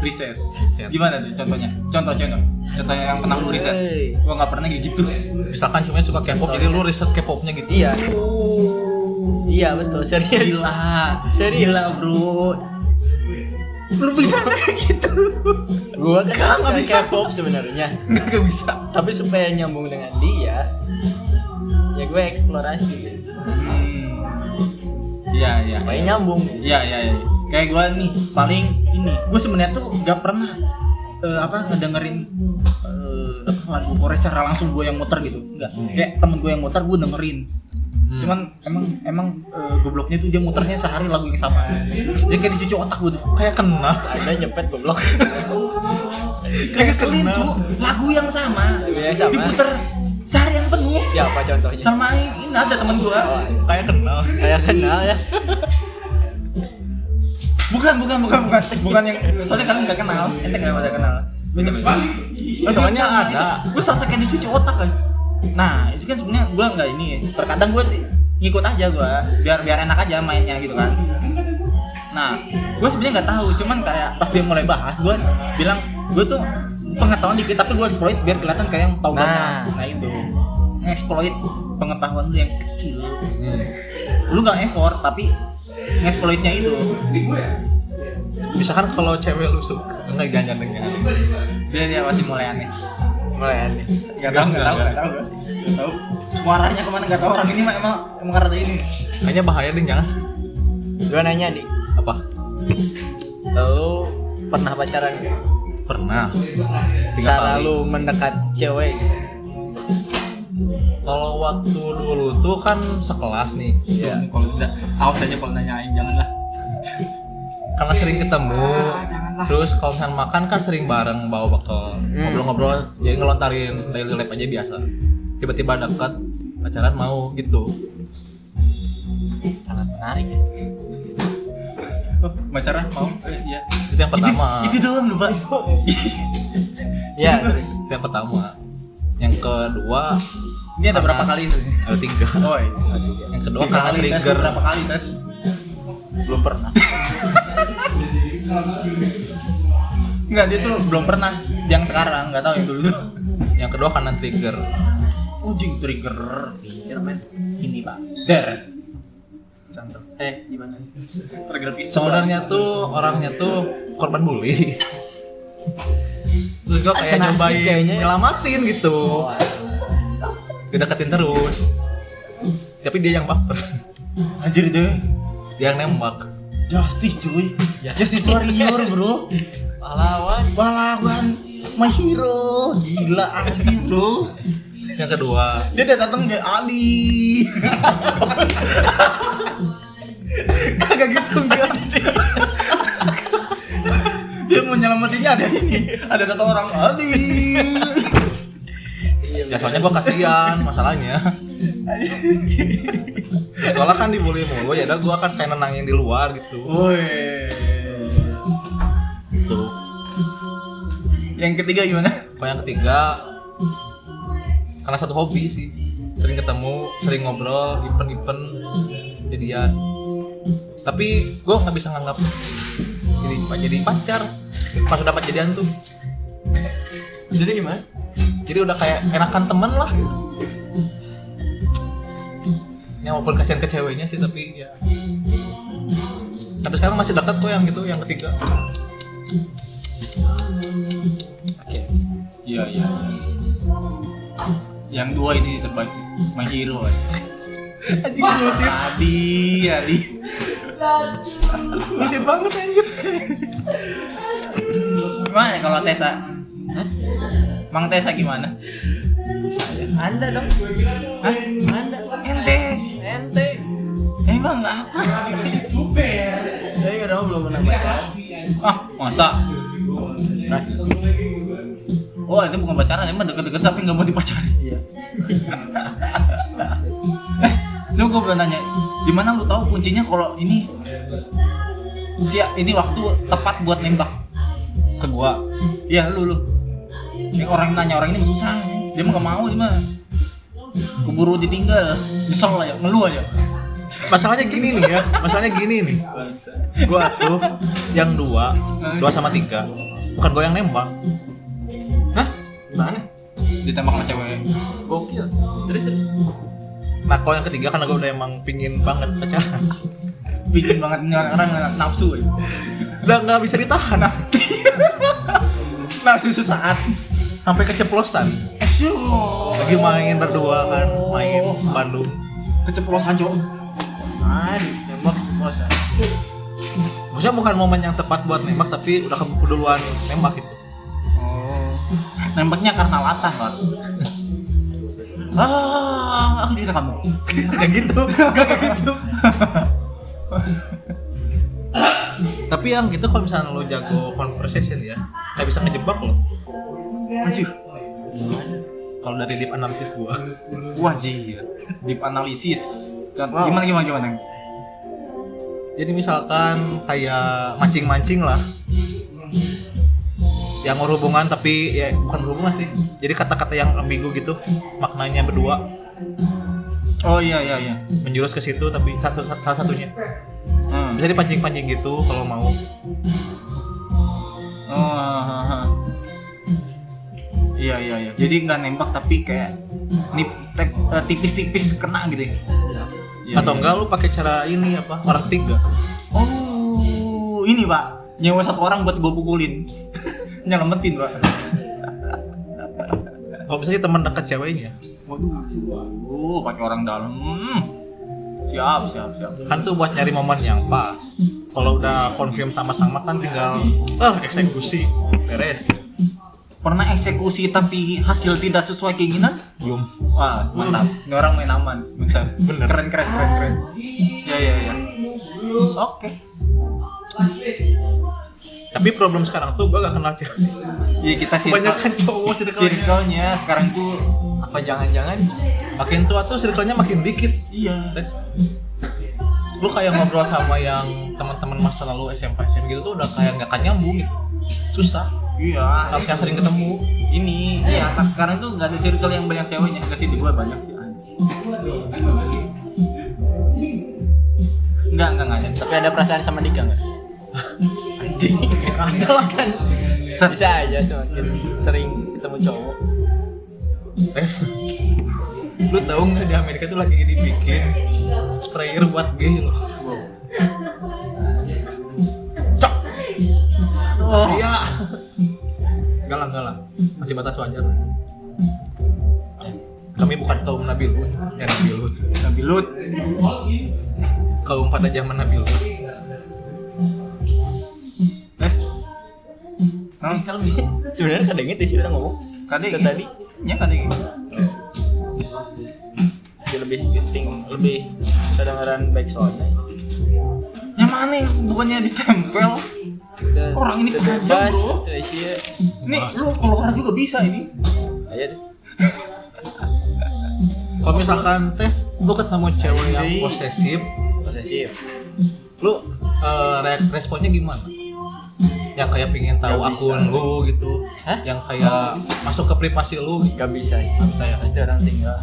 riset Riset. gimana tuh contohnya contoh contoh contoh yang pernah lu riset gua nggak pernah gitu Misalkan cuma suka K-pop, jadi lu riset K-popnya gitu. Iya. Iya, betul. Serius. gila Serius. gila bro lu bisa kayak gitu Gua kan Nggak, bisa. K-pop sebenarnya. Nggak, bisa. Tapi supaya nyambung dengan dia, ya gue eksplorasi iya iya supaya nyambung. iya iya iya. kayak gua nih paling ini gua sebenarnya tuh gak pernah eh, apa ngedengerin apa, lagu Korea secara langsung gua yang muter gitu enggak kayak temen gua yang muter gua dengerin cuman emang emang eh, gobloknya tuh dia muternya sehari lagu yang sama dia kayak dicuci otak gua tuh Kayak kena. Ada nyepet goblok. kayak kenal. cu lagu yang sama yang sama. diputer seharian penuh Siapa contohnya? sama ini ada temen gua Oh, Kayak kenal. kayak kenal ya. bukan bukan bukan bukan bukan yang soalnya kalian nggak kenal ente nggak pada kenal beda beda Soalnya ada. gue serasa kayak dicuci otak kan nah itu kan sebenarnya gue nggak ini terkadang gue ngikut aja gue biar biar enak aja mainnya gitu kan. Nah gue sebenarnya nggak tahu cuman kayak pas dia mulai bahas gue bilang gue tuh pengetahuan dikit tapi gue exploit biar kelihatan kayak yang tahu Nah. banyak nah itu. Ngexploit pengetahuan lu yang kecil. Lu nggak effort tapi ngexploitnya itu. Misalkan kalau cewek lu suka, enggak jangan jangan. dia dia masih mulai aneh Mulai aneh. nggak tahu nggak tahu nggak tahu nggak tahu muaranya ke mana nggak tahu orang ini mah emang emang karena ini Kayaknya bahaya deh jangan. Gue nanya nih, Apa? lu pernah pacaran gak? Pernah. Tiga Cara kali. lu mendekat cewek Kalau waktu dulu tuh kan sekelas nih. Iya. kalau tidak awas aja kalau nanyain janganlah Karena sering ketemu. Terus kalau misalnya makan kan sering bareng bawa bekal. Ngobrol-ngobrol jadi ngelontarin daily life aja biasa. Tiba-tiba dekat pacaran mau gitu. sangat menarik ya. oh pacaran mau Eh, iya Itu yang pertama. itu, itu doang lupa Ya, terus. Itu yang pertama. Yang kedua ini ada berapa kali itu ada tiga. oh iya. Yang kedua karena trigger. berapa kali tes belum pernah Enggak, dia tuh belum pernah yang sekarang, nggak tahu yang dulu. yang kedua karena trigger Ujing trigger. Trigger men. Ini pak. Der. Contoh. eh gimana Trigger pistol. sebenarnya tuh orangnya tuh korban bully terus gue kayak nyobain kayaknya. nyelamatin gitu deketin terus tapi dia yang baper Anjir deh. Dia yang nembak Justice cuy. Justice warrior bro. pahlawan Pahlawan. My hero. Gila Adi bro. yang kedua Dia udah datang dia Ali. kagak gitu enggak dia mau nyelamatinnya ada ini. Ada satu orang Ali. iya ya soalnya gue kasihan masalahnya Di sekolah kan dibully mulu ya udah gue kan kayak nenangin di luar gitu. Woi. gitu. Yang ketiga gimana? kalau yang ketiga karena satu hobi sih. Sering ketemu sering ngobrol event-event jadian. Tapi gue nggak bisa nganggap jadi jadi pacar. Pas udah dapat jadian tuh. Jadi gimana? Jadi udah kayak enakan temen lah ya walaupun kasihan ke ceweknya sih tapi ya tapi sekarang masih dekat kok yang gitu yang ketiga oke Iya iya. Yang dua ini terbaik sih. My hero. anjing bullshit Adi, Adi. bullshit banget anjir Gimana kalau Tessa? Hah? Mang Tessa gimana? anda dong Hah? Ente Emang apa? saya nggak tahu belum pernah pacaran Ah, masa? Ras Oh, itu bukan pacaran, emang deket-deket tapi nggak mau dipacarin. iya Lu gue belum nanya, di mana lu tahu kuncinya kalau ini siap ini waktu tepat buat nembak ke gua Iya lu lu. Ini orang nanya orang ini susah. Dia mah gak mau dia mah. Keburu ditinggal, nyesel aja, ngeluh aja. Masalahnya gini nih ya masalahnya gini nih gua tuh yang dua dua sama tiga bukan gua yang nembak Hah? gimana Ditembak sama cewek. gokil terus terus nah kalau yang ketiga karena gua udah emang pingin banget pacaran Bikin banget ini orang-orang nafsu ya. udah nggak bisa ditahan Nafsu sesaat. sampai keceplosan Asyuh. lagi main berdua kan main Bandung Keceplosan cok. Bosan. maksudnya bukan momen yang tepat buat nembak tapi udah keburu duluan nembak gitu Oh. Nembaknya karena latah kan. Ah, aku kamu. kayak gitu kayak gitu tapi yang gitu kalau misalnya lo jago conversation ya kayak bisa ngejebak lo Anjir. kalau dari deep analisis gua Wah, jir. Deep analisis. Wow. Gimana gimana gimana? Jadi misalkan kayak mancing-mancing lah yang berhubungan tapi ya bukan berhubungan sih jadi kata-kata yang ambigu gitu maknanya berdua Oh iya iya iya. menjurus ke situ tapi satu salah satunya Hmm. bisa dipancing-pancing gitu kalau mau Oh, ha, ha. Iya iya iya. Jadi nggak nembak tapi kayak nip eh, tipis-tipis kena gitu ya. Iya, atau iya. enggak lu pakai cara ini apa orang ketiga Oh, ini Pak. Nyewa satu orang buat gue pukulin. Nyelamatin, Pak. kalau misalnya teman dekat ceweknya Waduh. Oh, pakai orang dalam. Siap, siap, siap. kan tuh buat nyari momen yang pas kalau udah confirm sama-sama kan tinggal ah eksekusi beres Pernah eksekusi tapi hasil tidak sesuai keinginan? belum Wah, mantap. Ini orang main aman. Bisa. Bener. Keren, keren, keren, keren. Ya, ya, ya. Oke. tapi problem sekarang tuh gua gak kenal cewek Iya kita sih. kebanyakan cowok circle-nya sekarang tuh Apa jangan-jangan makin tua tuh circle-nya makin dikit iya. Tes. lu kayak ngobrol sama yang teman-teman masa lalu SMP SM gitu tuh udah kayak nggak akan nyambung gitu susah Iya. harus yang sering ketemu Ini iya kan sekarang tuh nggak ada circle yang banyak ceweknya. Enggak sih di gua banyak sih. anjing. Enggak, enggak, enggak ada. Tapi ada perasaan sama Dika nggak? Anjing. Ada lah kan. Bisa aja semakin sering ketemu cowok. tes lu tahu nggak di Amerika tuh lagi dibikin sprayer buat gay loh cok Oh. iya galang galang masih batas wajar. Kami bukan kaum Nabi Lut. Ya Nabi Lut. Nabi Lut. kaum pada zaman Nabi Lut. Tes. Nah, Kalau sebenarnya kadangnya Desi udah ngomong. Kadang tadi. Ya kadang dia lebih penting lebih kedengaran baik soalnya. Yang mana yang bukannya ditempel? Udah- Orang ini bebas, bro. Nih, lu kalau orang juga bisa ini. Ayo deh. kalau misalkan tes lu ketemu cewek yang posesif Posesif. lu eh, re- responnya gimana yang kayak pingin tahu Gak bisa. akun lu gitu Hah? yang kayak masuk ke privasi lu gitu. Gak bisa sih. Nggak bisa ya? Pasti orang tinggal.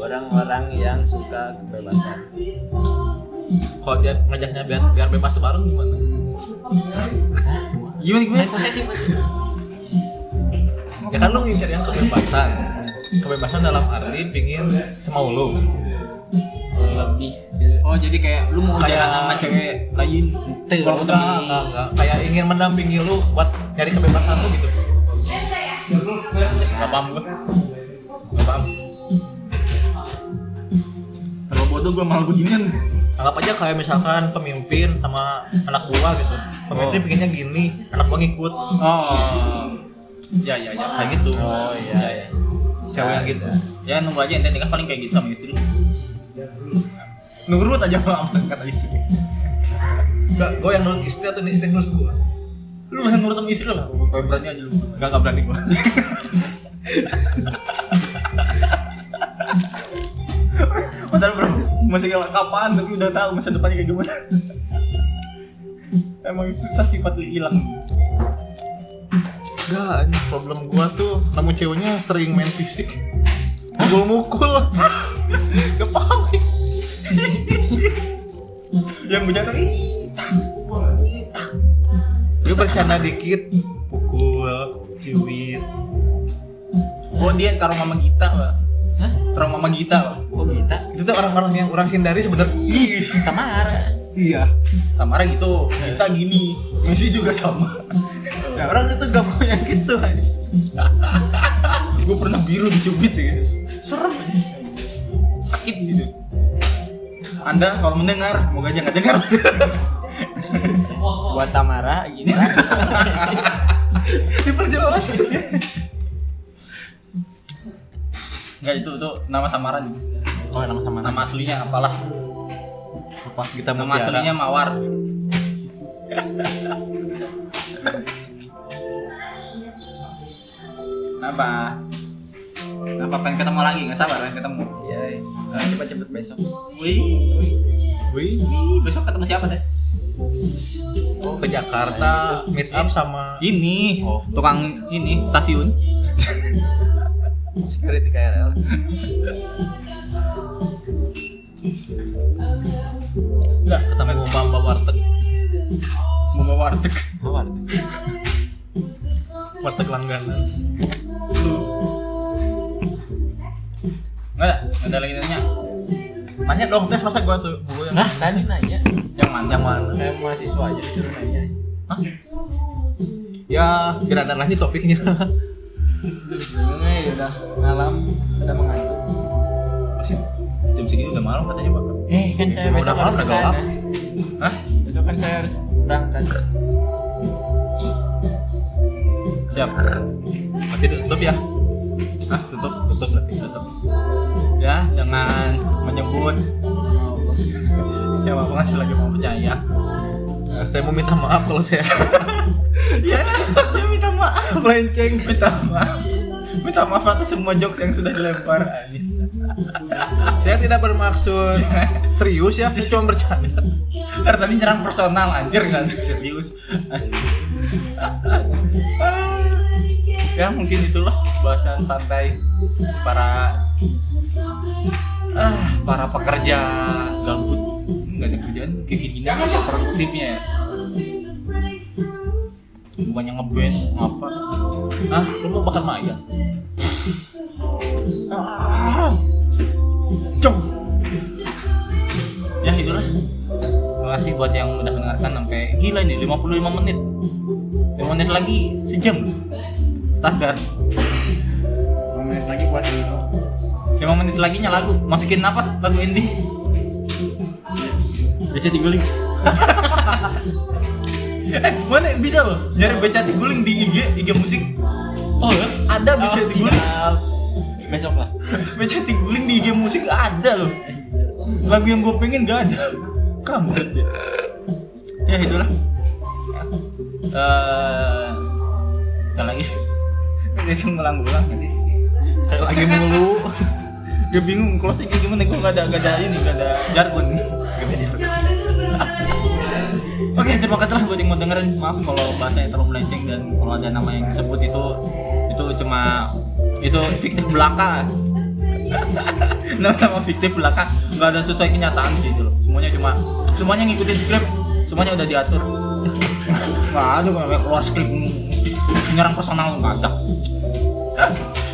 Orang-orang yang suka kebebasan. kalau dia ngajaknya biar biar bebas bareng gimana Gimana gimana? Posesif ya kan lu ngincer yang kebebasan kebebasan dalam arti pingin semau lu Lebih. Oh, jadi kayak lu mau Kayak- jalan sama cewek lain. Enggak, enggak, enggak. kayak ingin mendampingi lu buat nyari kebebasan lu gitu Gak paham gua. Nggak paham Kalau bodoh gua malah beginian. Anggap aja kayak misalkan pemimpin sama anak buah gitu pemimpin Oh. pinginnya gini anak buah ngikut Oh. Ya ya ya. kayak gitu Oh iya. iya. cewek yang gitu Ya nunggu aja ente nikah paling kayak gitu sama istri. Nurut aja sama kata istri. enggak gue yang nurut istri atau istri nurut gue Lu yang nurut sama istri lah. Pokoknya berani aja lu. enggak enggak berani gue Padahal bro, masih kapan tapi udah tahu masa depannya kayak gimana. Emang susah sifat lu hilang. enggak ini problem gue tuh nemu ceweknya sering main fisik mukul-mukul gak paham Yang ih. gue bercanda dikit pukul ciwit Oh dia taruh mama Gita, Pak. Hah? Taruh mama Gita, Pak. Kok kita? itu tuh orang-orang yang orang hindari sebenarnya Ih. Tamara. iya Tamara gitu, kita gini. Messi juga sama. nah, orang itu gak mau yang gitu gue pernah biru dicubit ya guys. Serem aja. Sakit gitu. Anda kalau mendengar, semoga aja nggak dengar. Buat Tamara gitu. diperjelas Enggak itu itu nama samaran. oh nama sama Nama aslinya apalah? apa kita Nama aslinya Mawar. Kenapa? Kenapa pengen ketemu lagi? Nggak sabar pengen ketemu. Iya. Nah, cepet-cepet besok. Wih, wih, wih wih. Besok ketemu siapa, Tes? oh ke Jakarta meet up sama Ini, Oh. tukang ini stasiun. Security KRL. enggak ketemu mbak mbak warteg Mau bawa warteg. Mawar. warteg langganan Enggak, nggak ada lagi nanya. nanya dong tes masa gua tuh gua yang Nah, tadi nanya. Yang mana? yang mana Kayak mahasiswa aja disuruh nanya. Hah? ya ada lagi topiknya Ya udah malam, sudah mengantuk. Masih jam segini udah malam katanya, Pak. Eh, kan saya Udah besok malam, harus udah ke sana. gelap. Hah? Besok kan saya harus berangkat. Siap. berarti tutup ya Hah, tutup. tutup berarti tutup Ya, jangan menyebut yang apa ngasih lagi mau penyayang. Nah, saya mau minta maaf kalau saya ya, dia minta maaf. melenceng Minta maaf. Minta maaf atas semua jokes yang sudah dilempar. saya tidak bermaksud serius ya saya cuma bercanda Ntar tadi nyerang personal anjir kan serius. ya mungkin itulah bahasan santai para ah para pekerja gabut nggak ada kerjaan kayak gini aja produktifnya ya bukannya ngeband apa ah lu mau bakar maya ah. Cong. Ya itulah. Terima kasih buat yang udah mendengarkan sampai gila nih 55 menit. 5 menit lagi sejam. Standar. 5 menit lagi buat ini. 5 menit lagi nya lagu. Masukin apa? Lagu indie. Baca diguling eh mana bisa loh? Nyari becati guling di IG IG musik. Oh ya? Ada becati guling siap. Besok lah. Becati guling di IG musik ada loh. Lagu yang gue pengen gak ada. Kamu ya itulah eh saya lagi. Nanti kayak lagi mulu. Gue bingung closing kayak gimana? Gue gak ada gak ada ini Gak ada jargon. Oke, terima kasih lah buat yang mau dengerin. Maaf kalau bahasanya terlalu melenceng dan kalau ada nama yang disebut itu itu cuma itu fiktif belaka. Nama-nama fiktif belaka nggak ada sesuai kenyataan sih itu loh. Semuanya cuma semuanya ngikutin skrip, semuanya udah diatur. Nggak ada nggak keluar skrip menyerang personal nggak ada.